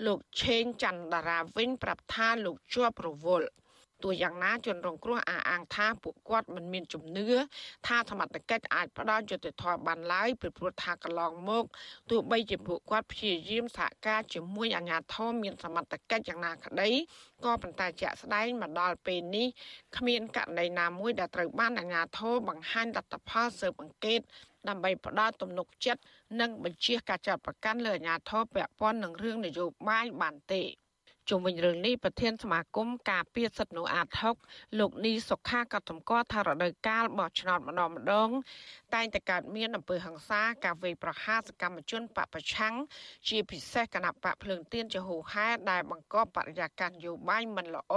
លោកឆេងច័ន្ទតារាវិញប្រាប់ថាលោកជាប់រវល់ ទោះយ៉ាងណាជនរងគ្រោះអះអាងថាពួកគាត់មិនមានជំនឿថាសមត្ថកិច្ចអាចផ្ដល់យុត្តិធម៌បានឡើយពីព្រោះថាកន្លងមកទោះបីជាពួកគាត់ព្យាយាមសហការជាមួយអាជ្ញាធរមានសមត្ថកិច្ចយ៉ាងណាក្តីក៏ប៉ុន្តែជាក់ស្ដែងមកដល់ពេលនេះគ្មានករណីណាមួយដែលត្រូវបានអាជ្ញាធរបង្ហាញលទ្ធផលស៊ើបអង្កេតដើម្បីផ្ដល់ទំនុកចិត្តនិងបញ្ជាការចាត់ប្រកាន់លើអាជ្ញាធរពាក់ព័ន្ធនឹងរឿងនយោបាយបានទេ។ ជុំវិញរឿងនេះប្រធានសមាគមការពារសិទ្ធិមនុស្សអាត6លោកនីសុខាក៏តម្កល់ថារដូវកាលបោះឆ្នោតម្ដងម្ដង តែងតែកើតមានអំពើហិង្សាការវេយប្រហារសកម្មជនបពប្រឆាំងជាពិសេសគណៈបកភ្លើងទៀនជាហូហែដែលបង្កបរិយាកាសនយោបាយមិនល្អ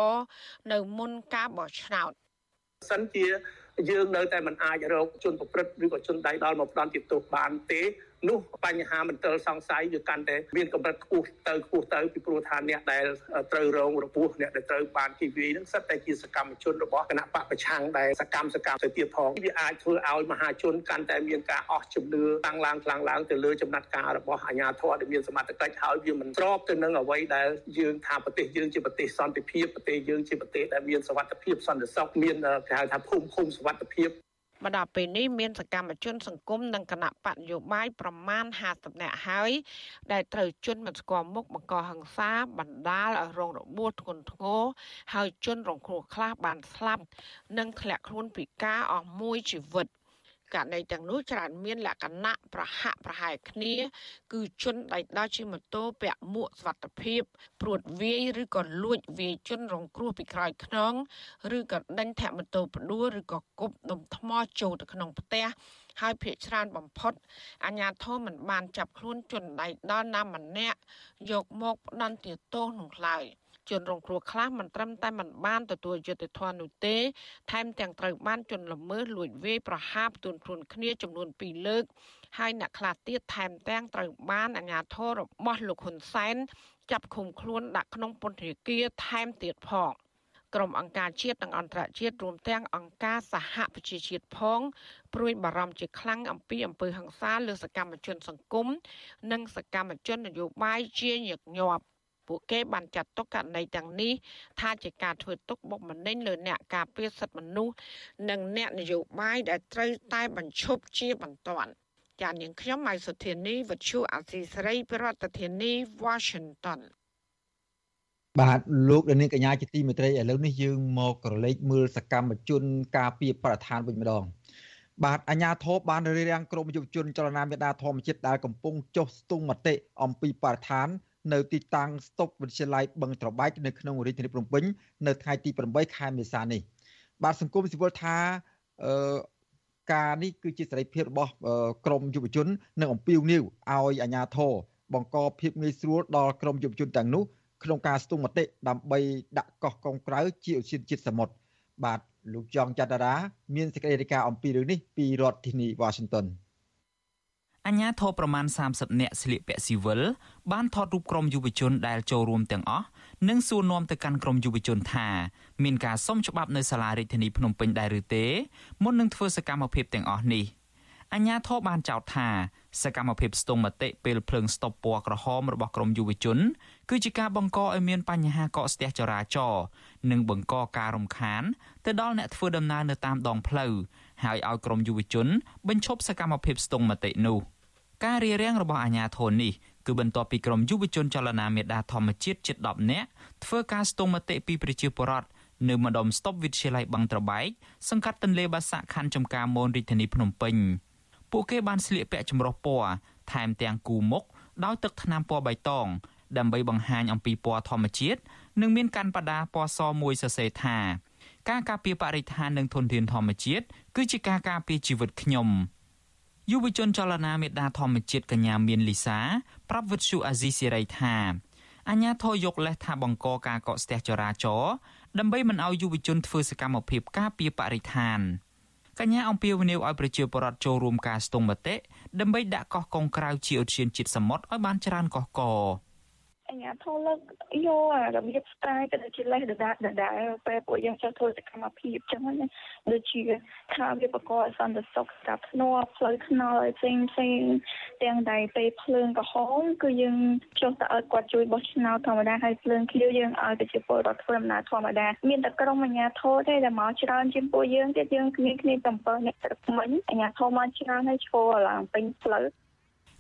នៅមុនការបោះឆ្នោតសិនជាយើងនៅតែមិនអាចរកជនប្រព្រឹត្តឬក៏ជនដៃដល់មកផ្ដន់ទោសបានទេ នោះបញ្ហាមន្ទិលសង្ស័យវាកាន់តែមានកម្រិតខ្ពស់ទៅខ្ពស់ទៅពីព្រោះថាអ្នកដែលត្រូវរងរបួសអ្នកដែលត្រូវបានជីវីនឹងសិតតែជាសកម្មជនរបស់គណៈបកប្រឆាំងដែលសកម្មសកម្មទៅទៀតផងវាអាចធ្វើឲ្យមហាជនកាន់តែមានការអស់ជំនឿតាំងឡើងខ្លាំងឡើងទៅលើចំណាត់ការរបស់អាជ្ញាធរដែលមានសមត្ថកិច្ចហើយវាមិនស្របទៅនឹងអ្វីដែលយើងថាប្រទេសយើងជាប្រទេសសន្តិភាពប្រទេសយើងជាប្រទេសដែលមានសវត្ថិភាពសន្តិសុខមានគេហៅថាភូមិឃុំសវត្ថិភាព មកដល់ពេលនេះមានសកម្មជនសង្គមនិងគណៈបកនយោបាយប្រមាណ50នាក់ហើយ ដែលត្រូវជន់មិនស្គាល់មុខបង្កហិង្សាបណ្ដាលឲ្យរងរបួសធ្ងន់ធ្ងរហើយជន់រងគ្រោះខ្លះបានស្លាប់និងធ្លាក់ខ្លួនពិការអស់មួយជីវិត។ ករណីទាំងនោះច្រើនមានលក្ខណៈប្រហាក់ប្រហែលគ្នា គឺជនដៃដល់ជិះម៉ូតូពាក់មួកសុវត្ថិភាពព្រួតវាយឬក៏លួចវាយជនរងគ្រោះពីក្រោយខ្នងឬក៏ដេញធាក់ម៉ូតូផ្ដួលឬក៏គប់ដុំថ្មចូលទៅក្នុងផ្ទះហើយភ ieck ច្រើនបំផុតអាញាធមមិនបានចាប់ខ្លួនជនដៃដល់ណាម្នាក់យកមកផ្ដន់ទោសនោះឡើយ។ ជនរងគ្រោះខ្លះមិនត្រឹមតែមិនបានទទួលយុត្តិធម៌នោះទេ ថែមទាំងត្រូវបានជនល្មើសលួចវាយប្រហារផ្ទួនខ្លួនគ្នាចំនួន2លើកហើយអ្នកខ្លះទៀតថែមទាំងត្រូវបានអាជ្ញាធររបស់លោកហ៊ុនសែនចាប់ឃុំខ្លួនដាក់ក្នុងពន្ធនាគារថែមទៀតផងក្រុមអង្គការជាតិនិងអន្តរជាតិរួមទាំងអង្គការសហប្រជាជាតិផងព្រួយបារម្ភជាខ្លាំងអំពីអំពើហិង្សាលើសកម្មជនសង្គមនិងសកម្មជននយោបាយជាញឹកញាប់ ពួកគេបានចាត់ទុកករណីទាំងនេះថាជាការធ្វើទុកបុកម្នេញលើអ្នកការពារសិទ្ធិមនុស្សនិងអ្នកនយោបាយដែលត្រូវតែបញ្ឈប់ជាបន្ទាន់ចាននាងខ្ញុំម៉ៃសុធានីវិទ្យុអាស៊ីសេរីប្រធានាធិបតី Washington បាទលោកដានីកញ្ញាជាទីមេត្រីឥឡូវនេះយើងមកក្រឡេកមើលសកម្មជន ការពីប្រធានវិញម្ដងបាទអាញាធរបានរៀបរៀងក្រុមយុវជនចលនាមេដាធម្មជាតិដែលកំពុងចុះស្ទង់មតិអំពីបរិស្ថាន នៅទីតាំងស្តុកវិទ្យាល័យបឹងត្របែកនៅក្នុងរាជធានីភ្នំពេញនៅថ្ងៃទី8ខែមេសានេះបាទសង្គមស៊ីវិលថាអឺការនេះគឺជាសេរីភាពរបស់ក្រមយុវជន និងអំពាវនាវឲ្យអាជ្ញាធរបង្កភាពងាយស្រួលដល់ក្រមយុវជនទាំងនោះក្នុងការស្ទង់មតិដើម្បីដាក់កោះកុងក្រៅជាឧស្សាហជាតិសមុទ្របាទលោកចောင်းច័ន្ទរាមានសេចក្តីរាយការណ៍អំពីរឿងនេះពីរដ្ឋធានី Washington អញ្ញាធរប្រមាណ30នាក់ស្លៀកពាក់ស៊ីវិលបានថតរូបក្រុមយុវជនដែលចូលរួមទាំងអស់និងសួរនាំទៅកាន់ក្រុមយុវជនថាមានការសុំច្បាប់នៅសាលារាជធានីភ្នំពេញដែរឬទេមុននឹងធ្វើសកម្មភាពទាំងអស់នេះអញ្ញាធរបានចោទថាសកម្មភាពស្ទង់មតិពេលភ្លើងស្តុបពណ៌ក្រហមរបស់ក្រុមយុវជន គឺជាការបង្កឲ្យមានបញ្ហាកកស្ទះចរាចរណ៍និងបង្កការរំខានទៅដល់អ្នកធ្វើដំណើរនៅតាមដងផ្លូវ ហើយឲ្យក្រុមយុវជន បញ្ឈប់សកម្មភាពស្ទង់មតិនោះការរៀបរៀងរបស់អាជ្ញាធរនេះគឺបន្ទាប់ពីក្រុមយុវជនចលនាមេដាធម្មជាតិជិត10នាក់ធ្វើការស្ទង់មតិពីប្រជាពលរដ្ឋនៅម្ដុំស្តុបវិទ្យាល័យបឹងត្របែកសង្កាត់ទន្លេបាសាក់ខណ្ឌចំការមនរាជធានីភ្នំពេញពួកគេបានស្លៀកពាក់ចម្រុះពណ៌ថែមទាំងគូមុខដោយទឹកថ្នាំពណ៌បៃតង ដើម្បីបង្ហាញអំពីពណ៌ធម្មជាតិនិងមានកាន់បដាពណ៌សមួយសរសេរថា ការការពារបរិស្ថាននិងធនធានធម្មជាតិគឺជាការការពារជីវិតខ្ញុំយុវជនចលនាមេដាធម្មជាតិកញ្ញាមានលីសាប្រាប់វិទ្យុអាស៊ីសេរីថាអញ្ញាធរយកលេសថាបង្កការកកស្ទះចរាចរណ៍ដើម្បីមិនឲ្យយុវជនធ្វើសកម្មភាពការពារបរិស្ថានកញ្ញាអំពាវនាវឲ្យប្រជាពលរដ្ឋចូលរួមការស្ទង់មតិដើម្បីដាក់កោះកុងក្រៅជាឧទ្យានជាតិសមុទ្រឲ្យបានច្រើនកោះកក អញ្ញាធលើកយករបៀបស្ទាយទៅជាលេសដដែលដដែលពេលពួកយើងចូលធ្វើសកម្មភាពចឹងណាដូចជាថាវាបកអសន្តិសុខស្ដាប់ធ្នាប់ផ្លូវថ្នល់ផ្សេងផ្សេងទាំងដែលពេលភ្លើងក្រហមគឺយើងចុះទៅឲ្យគាត់ជួយបោះឆ្នោតធម្មតាហើយភ្លើងខៀវយើងឲ្យប្រជាពលរដ្ឋធ្វើដំណើរធម្មតាមានតែក្រុមអាជ្ញាធរទេដែលមកច្រើនជាងពួកយើងទៀតយើងគ្នាគ្នា7នាក់ទឹកមិញអាជ្ញាធរមកច្រើនហើយឈរឡើងពេញផ្លូវ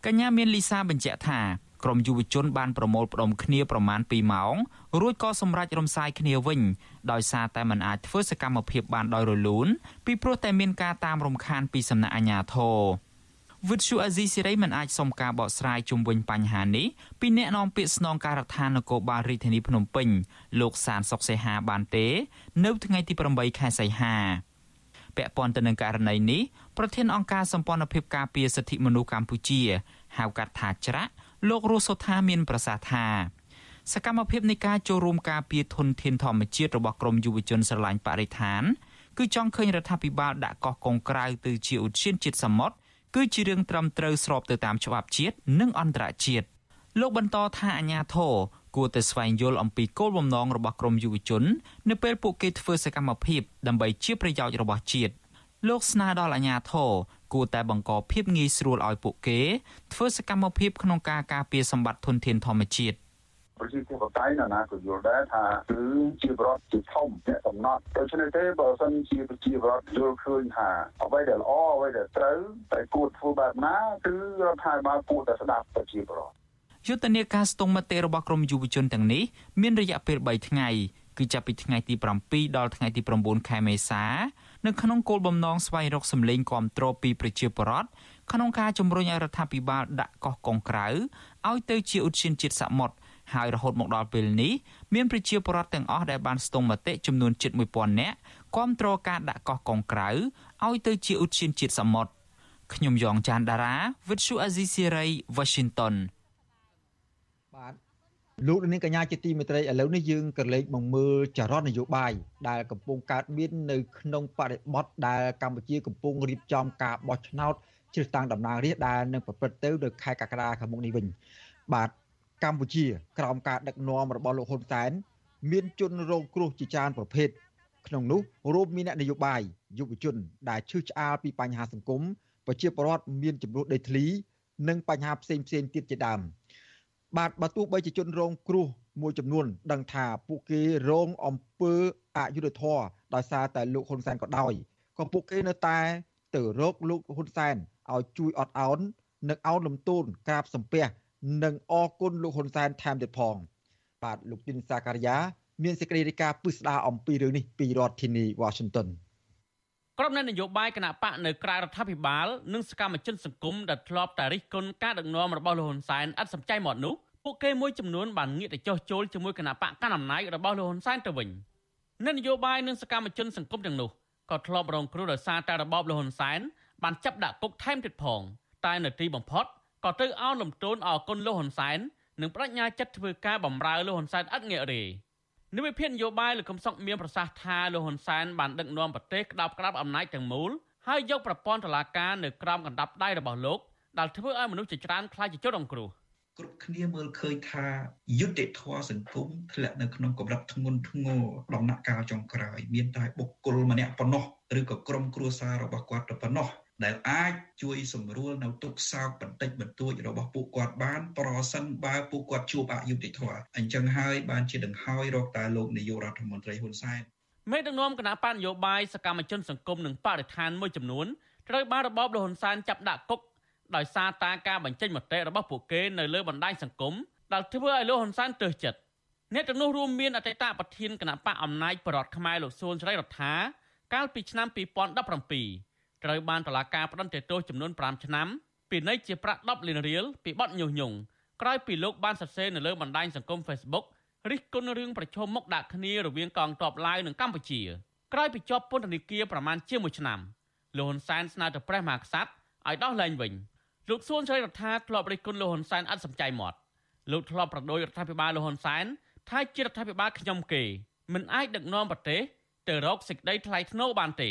កញ្ញាមានលីសាបញ្ជាក់ថា ក្រុមយុវជនបានប្រមូលផ្ដុំគ្នាប្រមាណ2ម៉ោងរួចក៏សម្រេចរំសាយគ្នាវិញដោយសារតែមិនអាចធ្វើសកម្មភាពបានដោយរលូនពីព្រោះតែមានការតាមរំខានពីសំណាក់អាជ្ញាធរវិទ្យុអាស៊ីសេរីមិនអាចសុំការបកស្រាយជុំវិញបញ្ហានេះពីអ្នកនាំពាក្យស្នងការដ្ឋាននគរបាលរាជធានីភ្នំពេញលោកសានសុកសេហាបានទេ នៅថ្ងៃទី8ខែសីហាពាក់ព័ន្ធទៅនឹងករណីនេះប្រធានអង្គការសម្ព័ន្ធភាពការពារសិទ្ធិមនុស្សកម្ពុជាហៅកាត់ថាច្រាក់ លោករស់សុថាមានប្រសាសន៍ថាសកម្មភាពនៃការចូលរួមការពារធនធានធម្មជាតិរបស់ក្រមយុវជនស្រឡាញ់បរិស្ថាន គឺចង់ឃើញរដ្ឋាភិបាលដាក់កោះកុងក្រៅទៅជាឧទ្យានជាតិសមុទ្រគឺជារឿងត្រឹមត្រូវស្របទៅតាមច្បាប់ជាតិនិងអន្តរជាតិលោកបន្តថាអាញាធរគួរតែស្វែងយល់អំពីគោលបំណងរបស់ក្រមយុវជននៅពេលពួកគេធ្វើសកម្មភាពដើម្បីជាប្រយោជន៍របស់ជាតិលោកស្នើដល់អាជ្ញាធរ គួរតែបង្កភាពងាយស្រួលឲ្យពួកគេធ្វើសកម្មភាពក្នុងការការពារសម្បត្តិធនធានធម្មជាតិប្រជាធិបតេយ្យណាក៏យល់ដែរថាគឺជាបរដ្ឋជាធំតែកំណត់ដូច្នេះទេបើសិនជាប្រជាបរដ្ឋយល់ឃើញថាអ្វីដែលល្អអ្វីដែលត្រូវតែគួរធ្វើបែបណាគឺរដ្ឋាភិបាលគួរតែស្ដាប់ប្រជាបរដ្ឋយុទ្ធនាការស្ទង់មតិរបស់ក្រមយុវជនទាំងនេះមានរយៈពេល3ថ្ងៃគឺចាប់ពីថ្ងៃទី7ដល់ថ្ងៃទី9ខែមេសា នៅក្នុងគោលបំណងស្វែងរកសម្លេងគាំទ្រពីប្រជាពលរដ្ឋក្នុងការជំរុញឲ្យរដ្ឋាភិបាលដាក់កោះកុងក្រៅឲ្យទៅជាឧទ្យានជាតិសមុទ្រហើយរហូតមកដល់ពេលនេះមានប្រជាពលរដ្ឋទាំងអស់ដែលបានស្ទង់មតិចំនួនជិត1000នាក់គាំទ្រការដាក់កោះកុងក្រៅឲ្យទៅជាឧទ្យានជាតិសមុទ្រខ្ញុំយ៉ងច័ន្ទដារាវិទ្យុអាស៊ីសេរី Washington លោកនាងកញ្ញាជាទីមេត្រីឥឡូវនេះយើងក៏លេខមកមើលចរន្តនយោបាយដែលកំពុងកើតមាននៅក្នុងបរិបទដែលកម្ពុជាកំពុងរៀបចំការបោះឆ្នោតជ្រើសតាំងតំណាងរាស្ត្រដែលនឹងប្រព្រឹត្តទៅនៅខែកក្កដាខាងមុខនេះវិញបាទកម្ពុជា ក្រោមការដឹកនាំរបស់លោកហ៊ុនសែនមានជនរងគ្រោះជាច្រើនប្រភេទក្នុងនោះរួមមានអ្នកនយោបាយយុវជន ដែលឈឺឆ្អាលពីបញ្ហាសង្គមប្រជាពលរដ្ឋមានចំនួនដីធ្លី និងបញ្ហាផ្សេងផ្សេងទៀតជាដើម។ បាទបើទោះបីជាជនរងគ្រោះមួយចំនួន ដឹងថាពួកគេរងអំពើអយុត្តិធម៌ដោយសារតែលោកហ៊ុនសែនក៏ដោយក៏ពួកគេនៅតែទៅរកលោកហ៊ុនសែនឲ្យជួយអត់ឱននិងឱនលំទោនក្រាបសំពះនិងអរគុណលោកហ៊ុនសែនថែមទៀតផង បាទលោកទីនសាការីយ៉ាមានសេចក្តីរាយការណ៍ពិស្ដារអំពីរឿងនេះពីរដ្ឋធានី Washington ក្រុមអ្នកនយោបាយគណៈបកនៅក្រៅរដ្ឋាភិបាលនិងសកម្មជនសង្គមដែលធ្លាប់តែរិះគន់ការដឹកនាំរបស់លោកហ៊ុនសែនឥតសំចៃមាត់នោះពួកគេមួយចំនួនបានងាកទៅចោះចូលជាមួយគណៈបកកណ្ដាលអំណាចរបស់លោកហ៊ុនសែនទៅវិញអ្នកនយោបាយនិងសកម្មជនសង្គមទាំងនោះក៏ធ្លាប់រងគ្រោះដោយសារតែរបបលោកហ៊ុនសែនបានចាប់ដាក់គុកថែមទៀតផងតែនៅទីបំផុតក៏ត្រូវអោនលំទោនអគុណលោកហ៊ុនសែននិងបដិញ្ញាចិត្តធ្វើការបម្រើលោកហ៊ុនសែនឥតងាករេ និវិភាននយោបាយលោកកំសុកមានប្រសាសន៍ថាលោកហ៊ុនសែនបានដឹកនាំប្រទេសក្តាប់ក្តាប់អំណាចទាំងមូលហើយយកប្រព័ន្ធតុលាការនៅក្រោមកណ្ដាប់ដៃរបស់លោកដែលធ្វើឲ្យមនុស្សជាច្រើនខ្លាចជាជនរងគ្រោះគ្រប់គ្នាមើលឃើញថាយុទ្ធធម៌សង្គមធ្លាក់នៅក្នុងកម្រិតធ្ងន់ធ្ងរដំណាក់កាលចុងក្រោយមានតែបុគ្គលម្នាក់ប៉ុណ្ណោះឬក៏ក្រុមគ្រួសាររបស់គាត់តែប៉ុណ្ណោះ ដែលអាចជួយសម្រួលនៅទុកសោកបន្តិចបន្តួចរបស់ពួកគាត់បានប្រសិនបើពួកគាត់ជួបអយុត្តិធម៌អញ្ចឹងហើយបានជាដង្ហើយរកតែលោកនាយករដ្ឋមន្ត្រីហ៊ុនសែនមេដឹកនាំគណៈបញ្ញយោបាយសកម្មជនសង្គមនិងបរិស្ថានមួយចំនួនត្រូវបានរបបលហ៊ុនសែនចាប់ដាក់គុកដោយសារតាការបញ្ចេញមតិរបស់ពួកគេនៅលើបណ្ដាញសង្គមដែលធ្វើឲ្យលោកហ៊ុនសែនទើសចិត្តអ្នកទាំងនោះរួមមានអតីតប្រធានគណៈបកអំណាចបរដ្ឋខ្មែរលោកសួនស្រីរដ្ឋាកាលពីឆ្នាំ2017 ត្រូវបានតុលាការផ្តន្ទាទោសចំនួន5ឆ្នាំពីនៃជាប្រាក់10លានរៀលពីបទញុះញង់ក្រោយពីលោកបានសរសេរនៅលើបណ្ដាញសង្គម Facebook រិះគន់រឿងប្រឈមមុខដាក់គ្នារវាងកងទ័ពឡាវនិងកម្ពុជាក្រោយពីជាប់ពន្ធនាគារប្រមាណជាមួយឆ្នាំលោកហ៊ុនសែនស្នើទៅព្រះមហាក្សត្រឲ្យដោះលែងវិញលោកសួនជ្រៃរដ្ឋាធ្លាប់រិះគន់លោកហ៊ុនសែនអត់សំចៃមាត់លោកធ្លាប់ប្រដូចរដ្ឋាភិបាលលោកហ៊ុនសែនថាជារដ្ឋាភិបាលខ្ញុំគេមិនអាចដឹកនាំប្រទេសទៅរកសេចក្តីថ្លៃថ្នូរបានទេ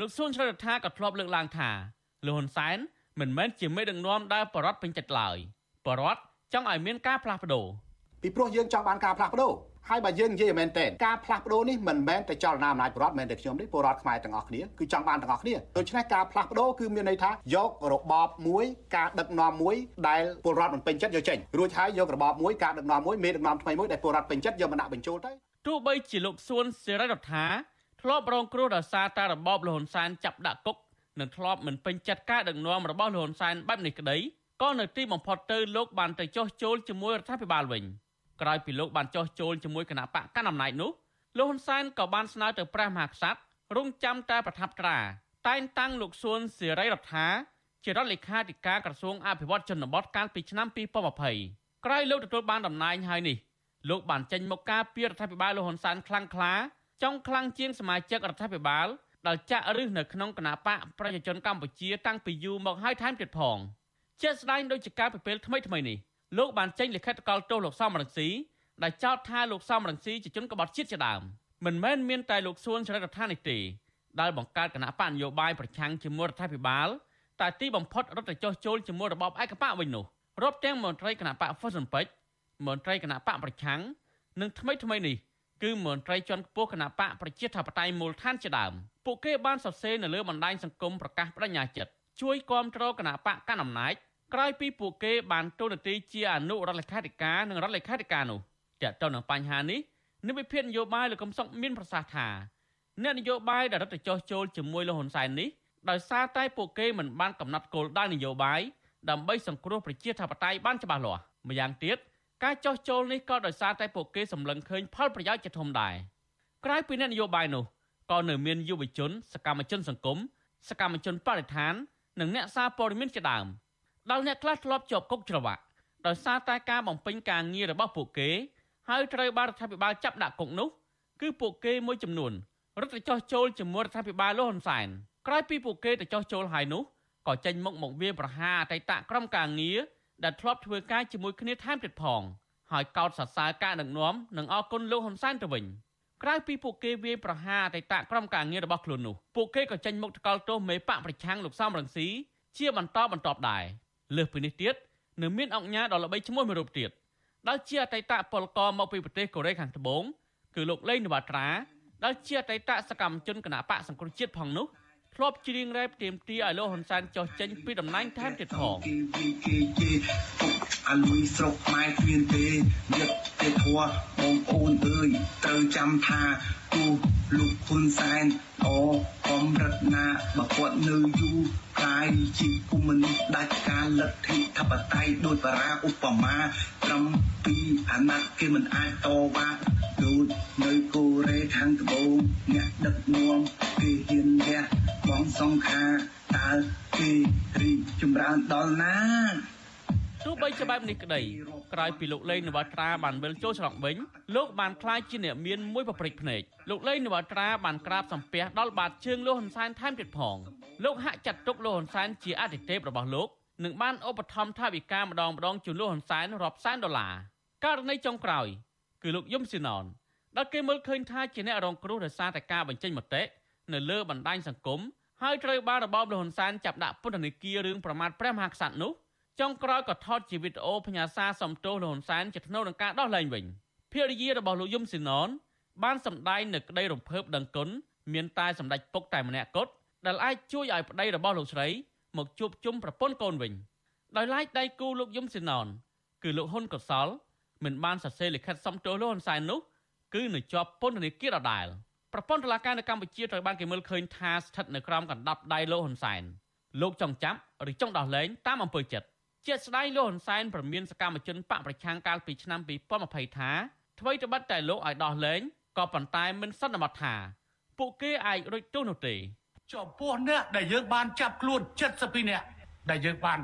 លោកសួនជ្រៅរដ្ឋាក៏ធ្លាប់លើកឡើងថាលោកហ៊ុនសែនមិនមែនជាមេដឹកនាំដែលបរដ្ឋពេញចិត្តឡើយបរដ្ឋចង់ឲ្យមានការផ្លាស់ប្ដូរពីព្រោះយើងចង់បានការផ្លាស់ប្ដូរហើយបើយើងនិយាយមែនតើការផ្លាស់ប្ដូរនេះមិនមែនតែចលនាអំណាចបរដ្ឋមែនតែខ្ញុំទេពលរដ្ឋខ្មែរទាំងអស់គ្នាគឺចង់បានទាំងអស់គ្នាដូច្នេះការផ្លាស់ប្ដូរគឺមានន័យថាយករបបមួយការដឹកនាំមួយដែលពលរដ្ឋមិនពេញចិត្តយកចេញរួចហើយយករបបមួយការដឹកនាំមួយមេដឹកនាំថ្មីមួយដែលពលរដ្ឋពេញចិត្តយកមកដាក់បញ្ចូលទៅទោះបីជាលោកសួនសេរីរដ្ឋា ធ្លាប់រងគ្រោះដោយសារតែរបបលហ៊ុនសែនចាប់ដាក់គុកនិងធ្លាប់មិនពេញចិត្តការដឹកនាំរបស់លហ៊ុនសែនបែបនេះក្តីក៏នៅទីបំផុតទៅលោកបានទៅចោះចូលជាមួយរដ្ឋាភិបាលវិញក្រោយពីលោកបានចោះចូលជាមួយគណៈបកកណ្ដាលអំណាចនោះលោកហ៊ុនសែនក៏បានស្នើទៅព្រះមហាក្សត្ររងចាំតែប្រថាប់ត្រាតែងតាំងលោកសួនសេរីរដ្ឋាជារដ្ឋលេខាធិការក្រសួងអភិវឌ្ឍជនបទកាលពីឆ្នាំ2020ក្រោយលោកទទួលបានតំណែងហើយនេះលោកបានចេញមកការពីរដ្ឋាភិបាលលោកហ៊ុនសែនខ្លាំងក្លា ចង់ខ្លាំងជាងសមាជិករដ្ឋាភិបាលដែលចាក់ឫសនៅក្នុងគណៈបកប្រជាជនកម្ពុជាតាំងពីយូរមកហើយថែមទៀតផងជាស្ដែងដូចជាការពិពេលថ្មីថ្មីនេះលោកបានចេញលិខិតកលទោសលោកសំរងស៊ីដែលចោទថាលោកសំរងស៊ីជាជនក្បត់ជាតិជាដើមមិនមែនមានតែលោកសួនចរិតរដ្ឋានេះទេដែលបង្កើតគណៈបកនយោបាយប្រឆាំងជាមួយរដ្ឋាភិបាលតែទីបំផុតរត់ទៅចោះចូលជាមួយរបបឯកបកវិញនោះរាប់ទាំងមន្ត្រីគណៈបកហ្វុសសំពេចមន្ត្រីគណៈបកប្រឆាំងនិងថ្មីថ្មីនេះ គឺមន្ត្រីជាន់ខ្ពស់គណៈបកប្រជាធិបតេយ្យមូលដ្ឋានជាដើមពួកគេបានសរសេរនៅលើបណ្ដាញសង្គមប្រកាសបដិញ្ញាចិត្តជួយគាំទ្រគណៈបកកណ្ដាលអំណាចក្រោយពីពួកគេបានទូនាទីជាអនុរដ្ឋលេខាធិការនិងរដ្ឋលេខាធិការនោះទាក់ទងនឹងបញ្ហានេះនិវិភាននយោបាយលោកកំសុកមានប្រសាសន៍ថាអ្នកនយោបាយដែលរត់ទៅចោះចូលជាមួយលោកហ៊ុនសែននេះដោយសារតែពួកគេមិនបានកំណត់គោលដៅនយោបាយដើម្បីសង្គ្រោះប្រជាធិបតេយ្យបានច្បាស់លាស់ម្យ៉ាងទៀត ការចោះចូលនេះក៏ដោយសារតែពួកគេសម្លឹងឃើញផលប្រយោជន៍ជាធំដែរក្រៅពីអ្នកនយោបាយនោះក៏នៅមានយុវជន សកម្មជនសង្គមសកម្មជនបរិស្ថាន និងអ្នកសារព័ត៌មានជាដើមដែលអ្នកខ្លះធ្លាប់ជាប់គុកច្រវាក់ដោយសារតែការបំពេញការងាររបស់ពួកគេ ហើយត្រូវបានរដ្ឋាភិបាលចាប់ដាក់គុកនោះ គឺពួកគេមួយចំនួនរត់ទៅចោះចូលជាមួយរដ្ឋាភិបាលលោកហ៊ុនសែនក្រោយពីពួកគេទៅចោះចូលហើយនោះក៏ចេញមុខមកវាប្រហារអតីតក្រុមការងារ ដែលធ្លាប់ធ្វើការជាមួយគ្នាថែមទៀតផងហើយកោតសរសើរការដឹកនាំនិងអគុណលោកហ៊ុនសែនទៅវិញក្រៅពីពួកគេវាយប្រហារអតីតក្រុមការងាររបស់ខ្លួននោះពួកគេក៏ចេញមុខថ្កោលទោសមេបកប្រឆាំងលោកសំរងស៊ីជាបន្តបន្ទាប់ដែរលើសពីនេះទៀតនៅមានអង្គការដ៏ល្បីឈ្មោះមួយរូបទៀតដែលជាអតីតពលករមកពីប្រទេសកូរ៉េខាងត្បូងគឺលោកលេងនវត្រាដែលជាអតីតសកម្មជនគណបកសង្គ្រោះជាតិផងនោះ ធ្លាប់ច្រៀងរ៉េបទៀមទាឲ្យលោកហ៊ុនសែនចោះចេញពីតំណែងថែមទៀតផង អាលុយស្រុកខ្មែរគ្មានទេនិយាយទេធัวបងប្អូនអើយត្រូវចាំថាគូលោកហ៊ុនសែនអូបំរតនាបកគាត់នៅយូរកាយជាគុំមនុស្សដាច់ការលទ្ធិធបតៃដោយបារាឧបមាត្រឹមពីអាណត្តិគេមិនអាចតវ៉ាដូចនៅកូរ៉េខាងត្បូងអ្នកដឹកនាំគេហ៊ានវះបងសង្ខាតើគេរីចម្រើនដល់ណា ទោះបីជាបែបនេះក្តីក្រោយពីលោកលេងនវត្រាបានវិលចូលច្រកវិញលោកបានក្លាយជាអ្នកមានមួយប្រព្រឹត្តភ្នែកលោកលេងនវត្រាបានក្រាបសំពះដល់បាតជើងលោកហ៊ុនសែនថែមទៀតផងលោកហាក់ចាត់ទុកលោកហ៊ុនសែនជាអតិថិបរបស់លោកនិងបានឧបត្ថម្ភថវិកាម្ដងម្ដងជូនលោកហ៊ុនសែនរាប់សែនដុល្លារករណីចុងក្រោយ គឺលោកយឹមស៊ីណនដែលគេមើលឃើញថាជាអ្នករងគ្រោះដោយសារតែការបញ្ចេញមតិនៅលើបណ្ដាញសង្គមហើយត្រូវបានរបបលហ៊ុនសែនចាប់ដាក់ពន្ធនាគាររឿងប្រមាថព្រះមហាក្សត្រនោះ ចុងក្រោយក៏ថតជាវីដេអូផ្ញើសារសំទោសលហ៊ុនសែនជាថ្នូវនឹងការដោះលែងវិញភរិយារបស់លោកយឹមស៊ីណនបានសម្ដែងនៅក្តីរំភើបដឹងគុណមានតែសម្ដេចពុកតែម្នាក់គត់ដែលអាចជួយឲ្យប្តីរបស់លោកស្រី មកជួបជុំប្រពន្ធកូនវិញដោយឡែកដៃគូលោកយឹមស៊ីណនគឺលោកហ៊ុនកុសលមិនបានសរសេរលិខិតសំទោសលោកហ៊ុនសែននោះគឺនៅជាប់ពន្ធនាគារដដែលប្រព័ន្ធតុលាការនៅកម្ពុជាត្រូវបានគេមើលឃើញថាស្ថិតនៅក្រោមកណ្ដាប់ដៃលោកហ៊ុនសែនលោកចង់ចាប់ឬចង់ដោះលែងតាមអំពើចិត្ត ជាស្ដែងលោកហ៊ុនសែនប្រមានសកម្មជនបកប្រឆាំងកាលពីឆ្នាំ2020ថាអ្វីត្បិតតែលោកឲ្យដោះលែងក៏ប៉ុន្តែមិនសន្មតថា ពួកគេអាចរួចទោសនោះទេចំពោះអ្នកដែលយើងបានចាប់ខ្លួន72នាក់ដែលយើងបាន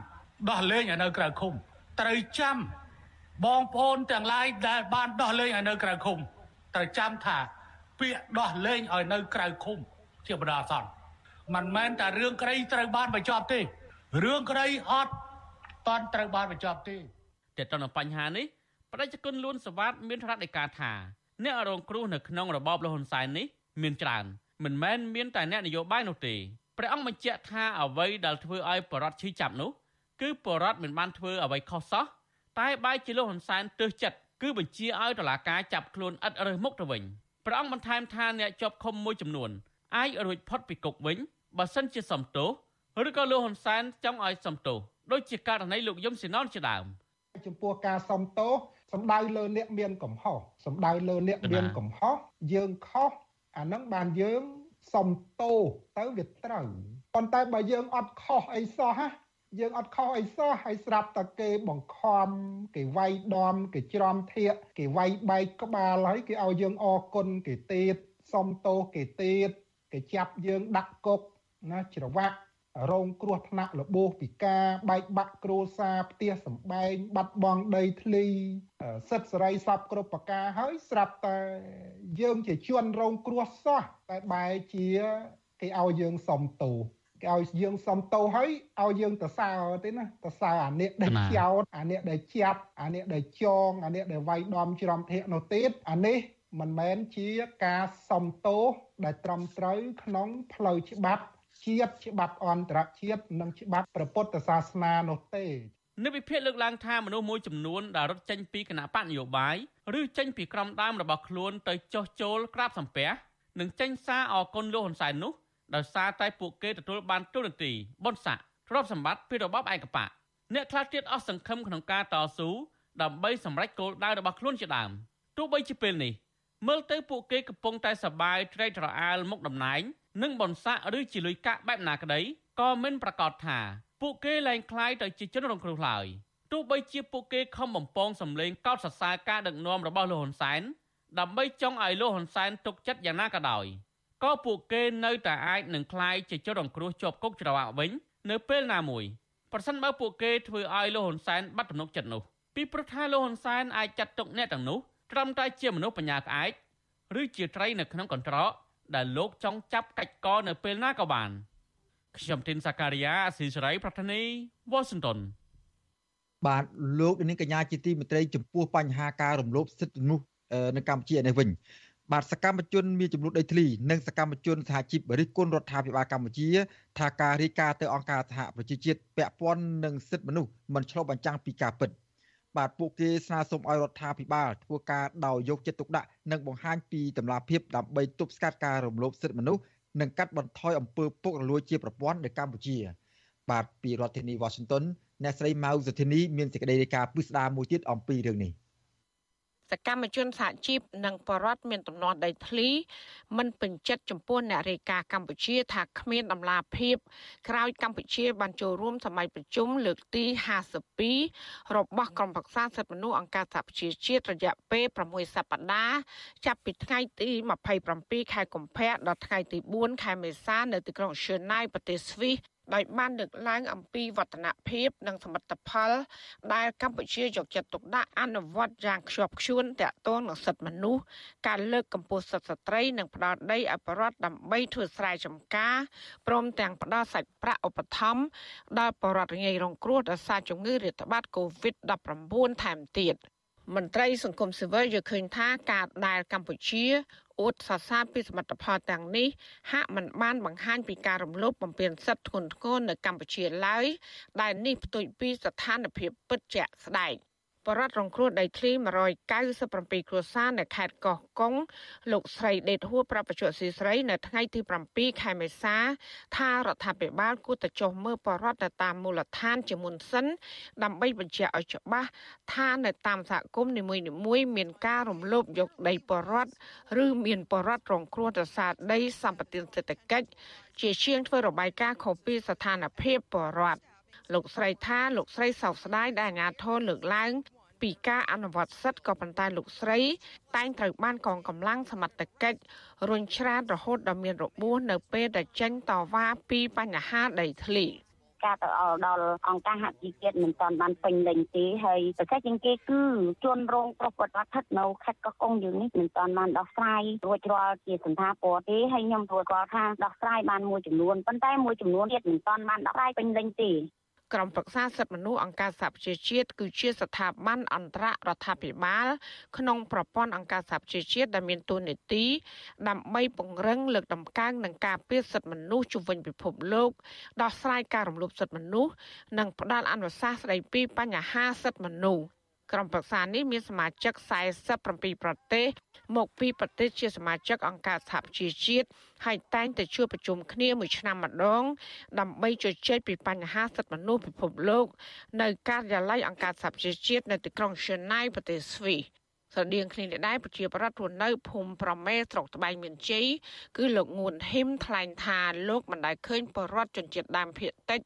ដោះលែងឲ្យនៅក្រៅឃុំត្រូវចាំបងប្អូនទាំងឡាយដែលបានដោះលែងឲ្យនៅក្រៅឃុំត្រូវចាំថាពាក្យដោះលែងឲ្យនៅក្រៅឃុំជាបណ្ដោះអាសន្នមិនមែនតែរឿងក្រីត្រូវបានបញ្ចប់ទេរឿងក្រីអត់ តន់ត្រូវបានបញ្ចប់ទេតែទៅនឹងបញ្ហានេះបដិជនលួនសវ៉ាតមានរដ្ឋដីកាថាអ្នករងគ្រោះនៅក្នុងរបបលហ៊ុនសែននេះមានច្រើនមិនមែនមានតែអ្នកនយោបាយនោះទេព្រះអង្គបញ្ជាក់ថាអ្វីដែលធ្វើឲ្យបរដ្ឋឈឺចាប់នោះគឺបរដ្ឋមិនបានធ្វើអ្វីខុសសោះតែបែរជាលោកហ៊ុនសែនទើសចិត្តគឺបញ្ជាឲ្យតុលាការចាប់ខ្លួនឥតរើសមុខទៅវិញព្រះអង្គបន្ថែមថាអ្នកជាប់ឃុំមួយចំនួនអាចរួចផុតពីគុកវិញបើសិនជាសំទោសឬក៏លោកហ៊ុនសែនចង់ឲ្យសំទោស ដូចជាករណីលោកយឹមស៊ីណនជាដើមចំពោះការសំទោសសំដៅលើអ្នកមានកំហុសសំដៅលើអ្នកមានកំហុសយើងខុសអានឹងបានយើងសំទោសទៅវាត្រូវប៉ុន្តែបើយើងអត់ខុសអីសោះហ่ะយើងអត់ខុសអីសោះហើយស្រាប់តែគេបង្ខំគេវាយដំគេច្រំធាកគេវាយបែកក្បាលហើយគេឲ្យយើងអរគុណគេទៀតសុំទោសគេទៀតគេចាប់យើងដាក់គុកណាច្រវាក់ រងគ្រោះថ្នាក់របួសពិការបែកបាក់គ្រួសារផ្ទះសម្បែងបាត់បង់ដីធ្លីសិទ្ធិសេរីសពគ្រប់ប្រការហើយស្រាប់តែយើងជាជនរងគ្រោះសោះតែបែរជាគេឲ្យយើងសុំទោសគេឲ្យយើងសុំទោសហើយឲ្យយើងទៅសើទេណាទៅសើអានេះដែលចោតអានេះដែលចាប់អានេះដែលចងអានេះដែលវាយដំច្រំធាកនោះទៀតអានេះមិនមែនជាការសំទោសដែលត្រឹមត្រូវក្នុងផ្លូវច្បាប់ ជាតិច្បាប់អន្តរជាតិនិងច្បាប់ព្រះពុទ្ធសាសនានោះទេនៅវិភាគលើកឡើងថាមនុស្សមួយចំនួនដែលរត់ចេញពីគណៈបកនយោបាយឬចេញពីក្រុមដើមរបស់ខ្លួនទៅចោះចូលក្រាបសំពះនិងចេញសារអគុណលោកហ៊ុនសែននោះដោយសារតែពួកគេទទួលបានទូរនទីបុណ្យស័ក្តិទ្រព្យសម្បត្តិពីរបបឯកបកអ្នកខ្លះទៀតអស់សង្ឃឹមក្នុងការតស៊ូដើម្បីសម្រេចគោលដៅរបស់ខ្លួនជាដើមទោះបីជាពេលនេះមើលទៅពួកគេកំពុងតែសបាយត្រេកត្រអាលមុខតំណែង និងបនស័កឬជាលុយកាក់បែបណាក្តីក៏មិនប្រកាសថាពួកគេលែងคล้ายទៅជាជនរងគ្រោះឡើយទោះបីជាពួកគេខំបំពងសម្លេងកោតសរសើរការដឹកនាំរបស់លោកហ៊ុនសែនដើម្បីចង់ឲ្យលោកហ៊ុនសែនទុកចិត្តយ៉ាងណាក៏ដោយក៏ពួកគេនៅតែអាចនឹងคล้ายជាជនរងគ្រោះជាប់គុកច្រវាក់វិញនៅពេលណាមួយប្រសិនបើពួកគេធ្វើឲ្យលោកហ៊ុនសែនបាត់ទំនុកចិត្តនោះពីព្រោះថាលោកហ៊ុនសែនអាចចាត់ទុកអ្នកទាំងនោះត្រឹមតែជាមនុស្សបញ្ញាក្អែកឬជាត្រីនៅក្នុងកន្ត្រក ដែលលោកចង់ចាប់កាច់កនៅពេលណាក៏បានខ្ញុំទីនសាការីយ៉ាអស៊ីសេរីប្រធានីវ៉ាស៊ីនតោនបាទលោកនាងកញ្ញាជាទីមេត្រីចំពោះបញ្ហាការរំលោភសិទ្ធិមនុស្សនៅកម្ពុជានេះវិញបាទសកម្មជនមានចំនួនដីធ្លីនិងសកម្មជនសហជីពរិះគន់រដ្ឋាភិបាលកម្ពុជា ថាការរាយការណ៍ទៅអង្គការសហប្រជាជាតិពាក់ព័ន្ធនឹងសិទ្ធិមនុស្សមិនឆ្លុះបញ្ចាំងពីការពិត បាទពួកគេស្នើសុំឲ្យរដ្ឋាភិបាលធ្វើការដោយយកចិត្តទុកដាក់និងបង្ហាញពីតម្លាភាពដើម្បីទប់ស្កាត់ការរំលោភសិទ្ធិមនុស្សនិងកាត់បន្ថយអំពើពុករលួយជាប្រព័ន្ធនៅកម្ពុជា បាទពីរដ្ឋធានី Washington អ្នកស្រីម៉ៅសុធានីមានសេចក្តីរាយការណ៍ពិស្ដារមួយទៀតអំពីរឿងនេះ សកម្មជនសហជីពនិងបរដ្ឋមានទំនាស់ដីធ្លីមិនពេញចិត្តចំពោះអ្នករាយការណ៍កម្ពុជាថាគ្មានដំណាភាពក្រោយកម្ពុជាបានចូលរួមសម័យប្រជុំលើកទី52របស់ក្រុមប្រឹក្សាសិទ្ធិមនុស្សអង្គការសហប្រជាជាតិរយៈពេល6សប្តាហ៍ចាប់ពីថ្ងៃទី27ខែកុម្ភៈដល់ថ្ងៃទី4ខែមេសានៅទីក្រុងឈឺណៃប្រទេសស្វីស ដោយបានលើកឡើងអំពីវឌ្ឍនភាពនិងសមិទ្ធផល ដែលកម្ពុជាយកចិត្តទុកដាក់អនុវត្តយ៉ាងខ្ជាប់ខ្ជួនតាក់ទងនឹងសិទ្ធិមនុស្សការលើកកម្ពស់សិទ្ធិស្ត្រីនិងផ្ដល់ដីឲ្យប្រជាពលរដ្ឋដើម្បីធ្វើស្រែចម្ការព្រមទាំងផ្ដល់សាច់ប្រាក់ឧបត្ថម្ភដល់ប្រជាពលរដ្ឋងាយរងគ្រោះដោយសារជំងឺរាតត្បាត COVID-19 ថែមទៀតមន្ត្រីសង្គមស៊ីវិលយល់ឃើញថាការដែលកម្ពុជា អួតសរសើរពីសមិទ្ធផលទាំងនេះហាក់មិនបានបង្ហាញពីការរំលោភបំពានសិទ្ធិធ្ងន់ធ្ងរនៅកម្ពុជាឡើយដែលនេះផ្ទុយពីស្ថានភាពពិតជាក់ស្ដែង។ បរដ្ឋរងគ្រោះដីធ្លី197គ្រួសារនៅខេត្តកោះកុងលោកស្រីដេតហួរប្រាប់បច្ចុប្បន្នស៊ីស្រីនៅថ្ងៃទី7ខែមេសា ថារដ្ឋាភិបាលគួរតែចុះមើលបរដ្ឋទៅតាមមូលដ្ឋានជាមុនសិន ដើម្បីបញ្ជាក់ឲ្យច្បាស់ថានៅតាមសហគមន៍នីមួយៗមានការរំលោភយកដីបរដ្ឋឬមានបរដ្ឋរងគ្រោះដោយសារដីសម្បត្តិសេដ្ឋកិច្ចជាជាងធ្វើរបាយការណ៍ខុសពីស្ថានភាពបរដ្ឋលោកស្រីថាលោកស្រីសោកស្ដាយដែលអាញាធរលើកឡើង ពីការអនុវត្តសិទ្ធិក៏ប៉ុន្តែលោកស្រី តែងត្រូវបានកងកម្លាំងសមត្ថកិច្ចរុញច្រានរហូតដល់មានរបួសនៅពេលដែលចេញតវ៉ាពីបញ្ហាដីធ្លីការទៅដល់អង្គការហជីជាតិមិនទាន់បានពេញលេញទេហើយប្រកាសជាងគេគឺជនរងប្រព្រឹត្តស្ថិតនៅខេត្តកោះកុងយើងនេះមិនទាន់បានដោះស្រាយរួចរាល់ជាសន្តាពរទេហើយខ្ញុំរួចរាល់ថាដោះស្រាយបានមួយចំនួនប៉ុន្តែមួយចំនួនទៀតមិនទាន់បានដោះស្រាយពេញលេញទេ ក្រុមប្រឹក្សាសិទ្ធិមនុស្សអង្គការសហប្រជាជាតិគឺជាស្ថាប័នអន្តររដ្ឋាភិបាល ក្នុងប្រព័ន្ធអង្គការសហប្រជាជាតិដែលមានតួនាទី ដើម្បីពង្រឹងលើកតម្កើងនិងការពារសិទ្ធិមនុស្សជុំវិញពិភពលោកដោះស្រាយការរំលោភសិទ្ធិមនុស្សនិងផ្ដល់អនុសាសន៍ស្ដីពីបញ្ហាសិទ្ធិមនុស្ស ក្រុមប្រឹក្សានេះមានសមាជិក47ប្រទេសមកពីប្រទេសជាសមាជិកអង្គការសហប្រជាជាតិហើយតែងតែជួបប្រជុំគ្នាមួយឆ្នាំម្ដង ដើម្បីជជែកពីបញ្ហាសិទ្ធិមនុស្សពិភពលោកនៅការិយាល័យអង្គការសហប្រជាជាតិនៅទីក្រុងឈឺណៃប្រទេសស្វីសស្រដៀងគ្នានេះដែរប្រជាប្រដ្ឋរស់នៅភូមិប្រមេស្រុកត្បែងមានជ័យគឺលោកងួនហ៊ឹមថ្លែងថាលោកមិនដែលឃើញបរដ្ឋជនជាតិដើមភាគតិច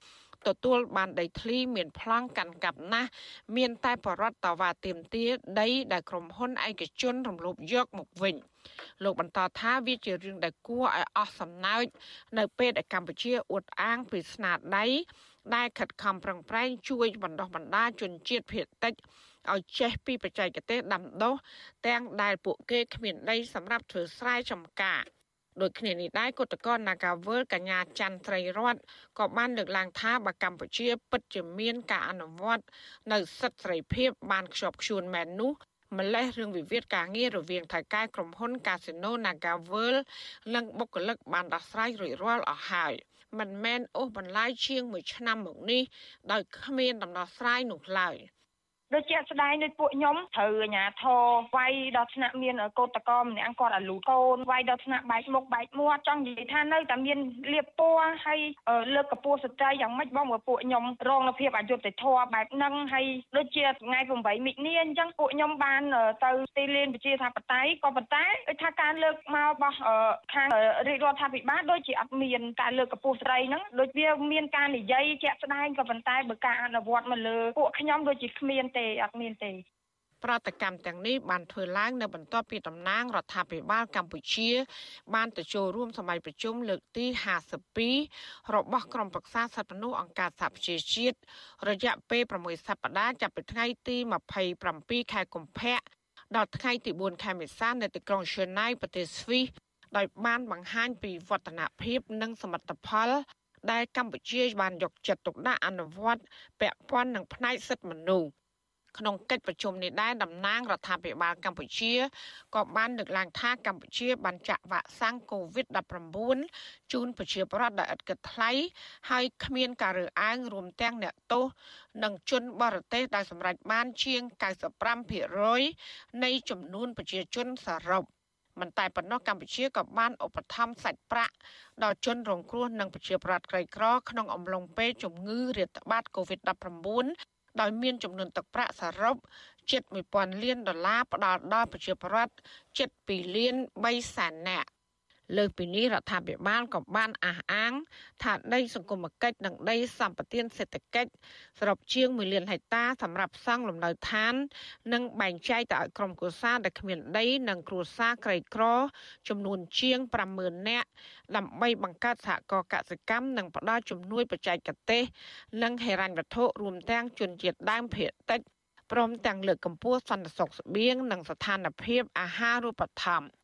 ទទួលបានដីធ្លីមានប្លង់កាន់កាប់ណាស់មានតែបរដ្ឋតវ៉ាទាមទារដីដែលក្រុមហ៊ុនឯកជនរំលោភយកមកវិញលោកបន្តថាវាជារឿងដែលគួរឲ្យអស់សំណើចនៅពេលដែលកម្ពុជាអួតអាងពីស្នាដៃដែលខិតខំប្រឹងប្រែងជួយបណ្ដោះបណ្ដាលជនជាតិភៀតតិចឲ្យចេះពីបច្ចេកទេសដាំដុះទាំងដែលពួកគេគ្មានដីសម្រាប់ធ្វើស្រែចម្ការ ដូចគ្នានេះដែរគណៈកម្មការ Nagawal កញ្ញាច័ន្ទត្រីរតក៏បានលើកឡើងថាបើកម្ពុជា ពិតជាមានការអនុវត្តនៅសិទ្ធិសេរីភាពបានខ្ជាប់ខ្ជួនមែននោះម្លេះរឿងវិវាទការងាររវាងថៅកែក្រុមហ៊ុន Casino Nagawal និងបុគ្គលិកបានដោះស្រាយរួចរាល់អស់ហើយមិនមែនអូសបន្លាយជាង1ឆ្នាំមកនេះដោយគ្មានដំណោះស្រាយនោះឡើយ។ ដូចជាស្ដែងដូចពួកខ្ញុំត្រូវអាញាធរវាយដល់ថ្នាក់មានកោតតកម្នាក់គាត់អាលូកូនវាយដល់ថ្នាក់បែកមុខបែកមាត់ចង់និយាយថានៅតែមានលៀបពណ៌ហើយលើកកម្ពស់ស្ត្រីយ៉ាងម៉េចបងបើពួកខ្ញុំរងនៅភាពអយុត្តិធម៌បែបហ្នឹងហើយដូចជាថ្ងៃ8មិនិនាអញ្ចឹងពួកខ្ញុំបានទៅទីលានប្រជាធិបតេយ្យក៏ប៉ុន្តែដូចថាការលើកមករបស់ខាងរាជរដ្ឋាភិបាលដូចជាអត់មានការលើកកម្ពស់ស្ត្រីហ្នឹងដូចវាមានការនិយាយជាក់ស្ដែងក៏ប៉ុន្តែបើការអនុវត្តមកលើពួកខ្ញុំដូចជាគ្មានទេអត់មានទេប្រតិកម្មទាំងនេះបានធ្វើឡើងនៅបន្ទាប់ពីតំណាងរដ្ឋាភិបាលកម្ពុជា បានទៅចូលរួមសម័យប្រជុំលើកទី52របស់ក្រុមប្រឹក្សាសិទ្ធិមនុស្សអង្គការសហប្រជាជាតិរយៈពេល6សប្តាហ៍ចាប់ពីថ្ងៃទី27ខែកុម្ភៈដល់ថ្ងៃទី4ខែមេសានៅទីក្រុងឈឺណៃប្រទេសស្វីសដោយបានបង្ហាញពីវឌ្ឍនភាពនិងសមិទ្ធផល ដែលកម្ពុជាបានយកចិត្តទុកដាក់អនុវត្តពាក់ព័ន្ធនឹងផ្នែកសិទ្ធិមនុស្ស ក្នុងកិច្ចប្រជុំនេះដែរតំណាងរដ្ឋាភិបាលកម្ពុជាក៏បានលើកឡើងថាកម្ពុជាបានចាក់វ៉ាក់សាំង COVID-19 ជូនប្រជាពលរដ្ឋដោយឥតគិតថ្លៃហើយគ្មានការរើសអើងរួមទាំងអ្នកទោសនិងជនបរទេសដែលសម្រេចបានជាង95%នៃចំនួនប្រជាជនសរុបមិនតែប៉ុណ្ណោះកម្ពុជាក៏បានឧបត្ថម្ភសាច់ប្រាក់ដល់ជនរងគ្រោះនិងប្រជាពលរដ្ឋក្រីក្រក្នុងអំឡុងពេលជំងឺរាតត្បាត COVID-19 ដោយមានចំនួនទឹកប្រាក់សរុបជិត1000លានដុល្លារផ្ដល់ដល់ប្រជាពលរដ្ឋជិត2លាន3សែននាក់ លើពីនេះរដ្ឋាភិបាលក៏បានអះអាង ថាដីសង្គមគិច្ចនិងដីសម្បត្តិសេដ្ឋកិច្ចសរុបជាង1លានហិកតាសម្រាប់សង់លំនៅឋាន និងបែងចែកទៅឲ្យក្រុមគ្រួសារដែលគ្មានដី និងគ្រួសារក្រីក្រ ចំនួនជាង50000នាក់ដើម្បីបង្កើតសហគមន៍កសិកម្មនិងផ្ដល់ជំនួយបច្ចេកទេស និងហិរញ្ញវត្ថុរួមទាំងជនជាតិដើមភាគតិចព្រមទាំងលើកកម្ពស់សន្តិសុខស្បៀងនិងស្ថានភាពអាហារូបត្ថម្ភ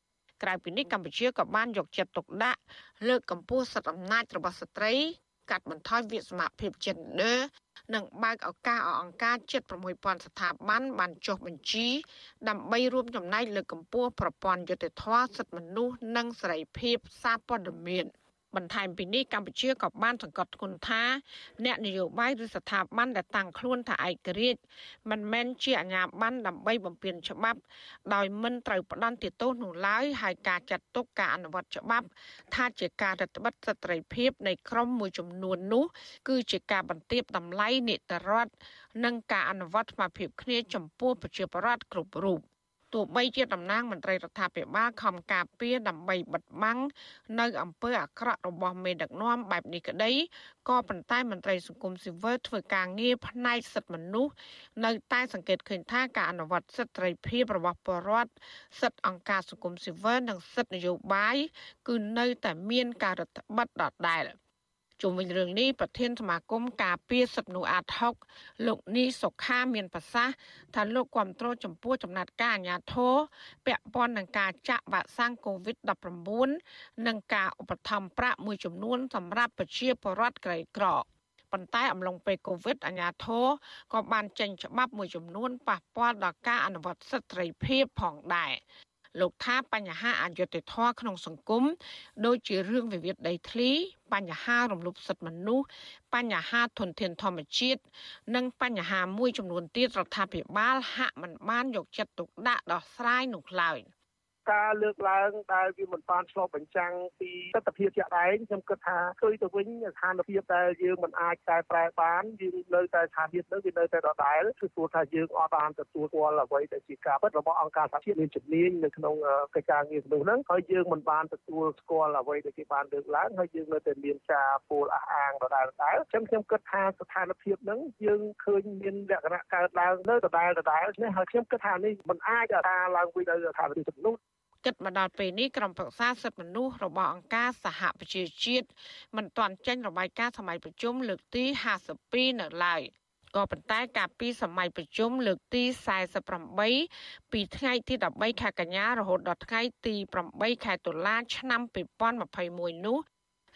ក្រៅពីនេះកម្ពុជាក៏បានយកចិត្តទុកដាក់លើកកម្ពស់សិទ្ធិអំណាចរបស់ស្ត្រីកាត់បន្ថយវិសមភាព gender និងបើកឱកាសឲ្យអង្គការជិត6000ស្ថាប័នបានចុះបញ្ជីដើម្បីរួមចំណែកលើកកម្ពស់ប្រព័ន្ធយុត្តិធម៌សិទ្ធិមនុស្សនិងសេរីភាពសារព័ត៌មាន។ បន្ថែមពីនេះកម្ពុជាក៏បានសង្កត់ធ្ងន់ថាអ្នកនយោបាយឬស្ថាប័នដែលតាំងខ្លួនថាឯករាជ្យមិនមែនជាអាជ្ញាប័ណ្ណដើម្បីបំពានច្បាប់ ដោយមិនត្រូវផ្ដន់ទោសនោះឡើយហើយការចាត់ទុកការអនុវត្តច្បាប់ ថាជាការរដ្ឋបិទសិទ្ធិភាពនៃក្រមមួយចំនួននោះ គឺជាការបន្ទាបតម្លៃនីតិរដ្ឋនិងការអនុវត្តស្មារតីគ្នាចំពោះប្រជាពលរដ្ឋគ្រប់រូប ទោះបីជាតំណាងមន្ត្រីរដ្ឋាភិបាលខំការពារដើម្បីបិទបាំងនៅអំពើអាក្រក់របស់មេដឹកនាំបែបនេះក្តីក៏ប៉ុន្តែមន្ត្រីសង្គមស៊ីវិលធ្វើការងារផ្នែកសិទ្ធិមនុស្សនៅតែសង្កេតឃើញថាការអនុវត្តសិទ្ធិសេរីភាពរបស់ពលរដ្ឋសិទ្ធិអង្គការសង្គមស៊ីវិលនិងសិទ្ធិនយោបាយគឺនៅតែមានការរដ្ឋបတ်ដដែល។ ជុំវិញរឿងនេះប្រធានសមាគមការពារសិទ្ធិមនុស្សអាត6លោកនីសុខាមានប្រសាសន៍ថាលោកគ្រប់គ្រងចំពោះចំណាត់ការអាញាធរពាក់ព័ន្ធនឹងការចាក់វ៉ាក់សាំង COVID-19 និងការឧបត្ថម្ភប្រាក់មួយចំនួនសម្រាប់ប្រជាពលរដ្ឋក្រីក្រប៉ុន្តែអំឡុងពេលកូវីដអាញាធរក៏បានចេញច្បាប់មួយចំនួនប៉ះពាល់ដល់ការអនុវត្តសិទ្ធិសេរីភាពផងដែរ លោកថាបញ្ហាអយុត្តិធម៌ក្នុងសង្គមដូចជារឿងវិវាទដីធ្លីបញ្ហារំលោភសិទ្ធិមនុស្សបញ្ហាធនធានធម្មជាតិនិងបញ្ហាមួយចំនួនទៀតរដ្ឋាភិបាលហាក់មិនបានយកចិត្តទុកដាក់ដោះស្រាយនោះឡើយ។ ការលើកឡើងដែលវាមិនបានឆ្លុះបញ្ចាំងពីទស្សនវិជ្ជាជាក់ដែងខ្ញុំគិតថាឃើញទៅវិញស្ថានភាពដែលយើងមិនអាចកែប្រែបានយើងនៅតែស្ថានភាពនោះវានៅតែដដែលគឺព្រោះថាយើងអត់បានទទួលស្គាល់អ្វីដែលជាការពិតរបស់អង្គការសហជាតិមានជំនាញនៅក្នុងកិច្ចការងារនោះហ្នឹងហើយយើងមិនបានទទួលស្គាល់អ្វីដែលគេបានលើកឡើងហើយយើងនៅតែមានការពោលអះអាងដដែលដដែលអញ្ចឹងខ្ញុំគិតថាស្ថានភាពហ្នឹងយើងឃើញមានលក្ខណៈកើតឡើងនៅដដែលដដែលនេះហើយខ្ញុំគិតថានេះមិនអាចថាឡើងវិញនៅស្ថានភាពជំនួស គិតមកដល់ពេលនេះក្រុមប្រឹក្សាសិទ្ធិមនុស្សរបស់អង្គការសហប្រជាជាតិមិនទាន់ចេញរបាយការណ៍សម័យប្រជុំលើកទី52នៅឡើយក៏ប៉ុន្តែកាលពីសម័យប្រជុំលើកទី48ពីថ្ងៃទី13ខែកញ្ញារហូតដល់ថ្ងៃទី8ខែតុលាឆ្នាំ2021នោះ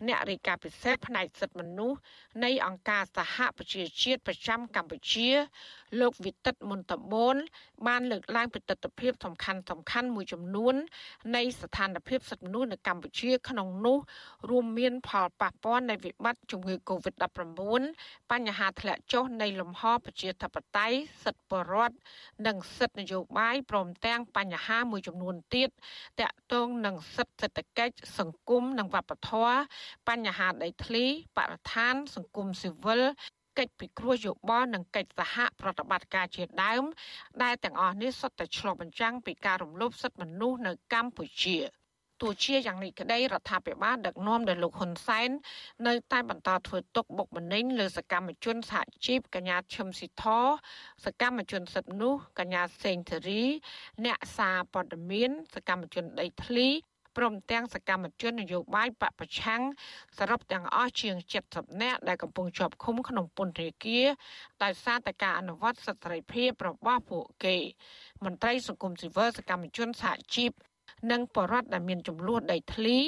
អ្នករាយការណ៍ពិសេសផ្នែកសិទ្ធិមនុស្សនៃអង្គការសហប្រជាជាតិប្រចាំកម្ពុជា លោកវិទិតមុនតបូនបានលើកឡើងពីទស្សនវិជ្ជាសំខាន់សំខាន់មួយចំនួន នៃស្ថានភាពសិទ្ធិមនុស្សនៅកម្ពុជាក្នុងនោះរួមមានផលប៉ះពាល់នៃវិបត្តិជំងឺ Covid-19 បញ្ហាធ្លាក់ចុះនៃលំហប្រជាធិបតេយ្យសិទ្ធិបរដ្ឋនិងសិទ្ធិនយោបាយព្រមទាំងបញ្ហាមួយចំនួនទៀតតាក់ទងនឹងសិទ្ធិសេដ្ឋកិច្ចសង្គមនិងវប្បធម៌បញ្ហាដីធ្លីបរិស្ថាន សង្គមស៊ីវិលកិច្ចពិគ្រោះយោបល់និងកិច្ចសហប្រតិបត្តិការជាដើម ដែលទាំងអស់នេះសុទ្ធតែឆ្លុះបញ្ចាំងពីការរំលោភសិទ្ធិមនុស្សនៅកម្ពុជាទោះជាយ៉ាងនេះក្តីរដ្ឋាភិបាលដឹកនាំដោយលោកហ៊ុនសែននៅតែបន្តធ្វើទុកបុកម្នេញលើសកម្មជនសហជីពកញ្ញាឈឹមស៊ីធសកម្មជនសិទ្ធិមនុស្សកញ្ញាសេងធារី អ្នកសារព័ត៌មាន សកម្មជនដីធ្លី ព្រមទាំងសកម្មជននយោបាយបពប្រឆាំងសរុបទាំងអស់ជាង70នាក់ដែលកំពុងជាប់ឃុំក្នុងពន្ធនាគារដោយសារតែការអនុវត្តសិទ្ធិសេរីភាពរបស់ពួកគេ មន្ត្រីសង្គមស៊ីវិលសកម្មជនសហជីពនិងបរដ្ឋដែលមានចំនួនដីធ្លី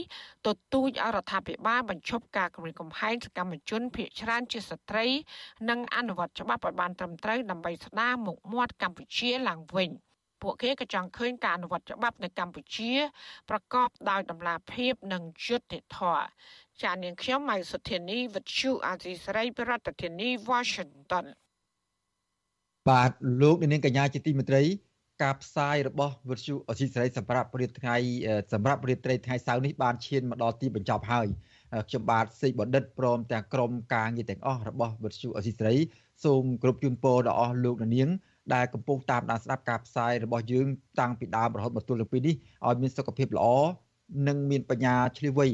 ទទូចអរដ្ឋាភិបាលបញ្ឈប់ការគម្រាមកំហែងសកម្មជនភៀសច្រើនជាស្ត្រី និងអនុវត្តច្បាប់ឲ្យបានត្រឹមត្រូវដើម្បីស្ដារមុខមាត់កម្ពុជាឡើងវិញ។ ពួកគេក៏ចង់ឃើញការអនុវត្តច្បាប់នៅកម្ពុជា ប្រកបដោយតម្លាភាពនិងយុត្តិធម៌ចានាងខ្ញុំម៉ៃសុធានីវិទ្យុអាស៊ីសេរីប្រធានាធិបតី Washington បាទលោកនាងកញ្ញាជាទីមេត្រីការផ្សាយរបស់វិទ្យុអស៊ីសេរីសម្រាប់ព្រឹត្តិថ្ងៃសម្រាប់ព្រឹត្តិត្រីថ្ងៃសៅរ៍នេះបានឈានមកដល់ទីបញ្ចប់ហើយខ្ញុំបាទសេកបណ្ឌិតព្រមទាំងក្រុមការងារទាំងអស់របស់វិទ្យុអស៊ីសេរីសូមគ្រប់ជូនពរដល់អស់លោកនាង ដែលកំពុងតាមដានស្ដាប់ការផ្សាយរបស់យើងតាំងពីដើមរហូតមកទល់នឹងពេលនេះឲ្យមានសុខភាពល្អនិងមានបញ្ញាឆ្លៀវវៃ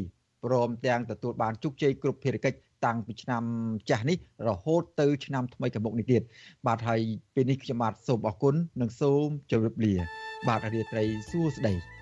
ព្រមទាំងទទួលបានជោគជ័យគ្រប់ភារកិច្ចតាំងពីឆ្នាំចាស់នេះរហូតទៅឆ្នាំថ្មីខាងមុខនេះទៀតបាទហើយពេលនេះខ្ញុំបាទសូមអរគុណនិងសូមជម្រាបលា បាទរាត្រីសួស្តី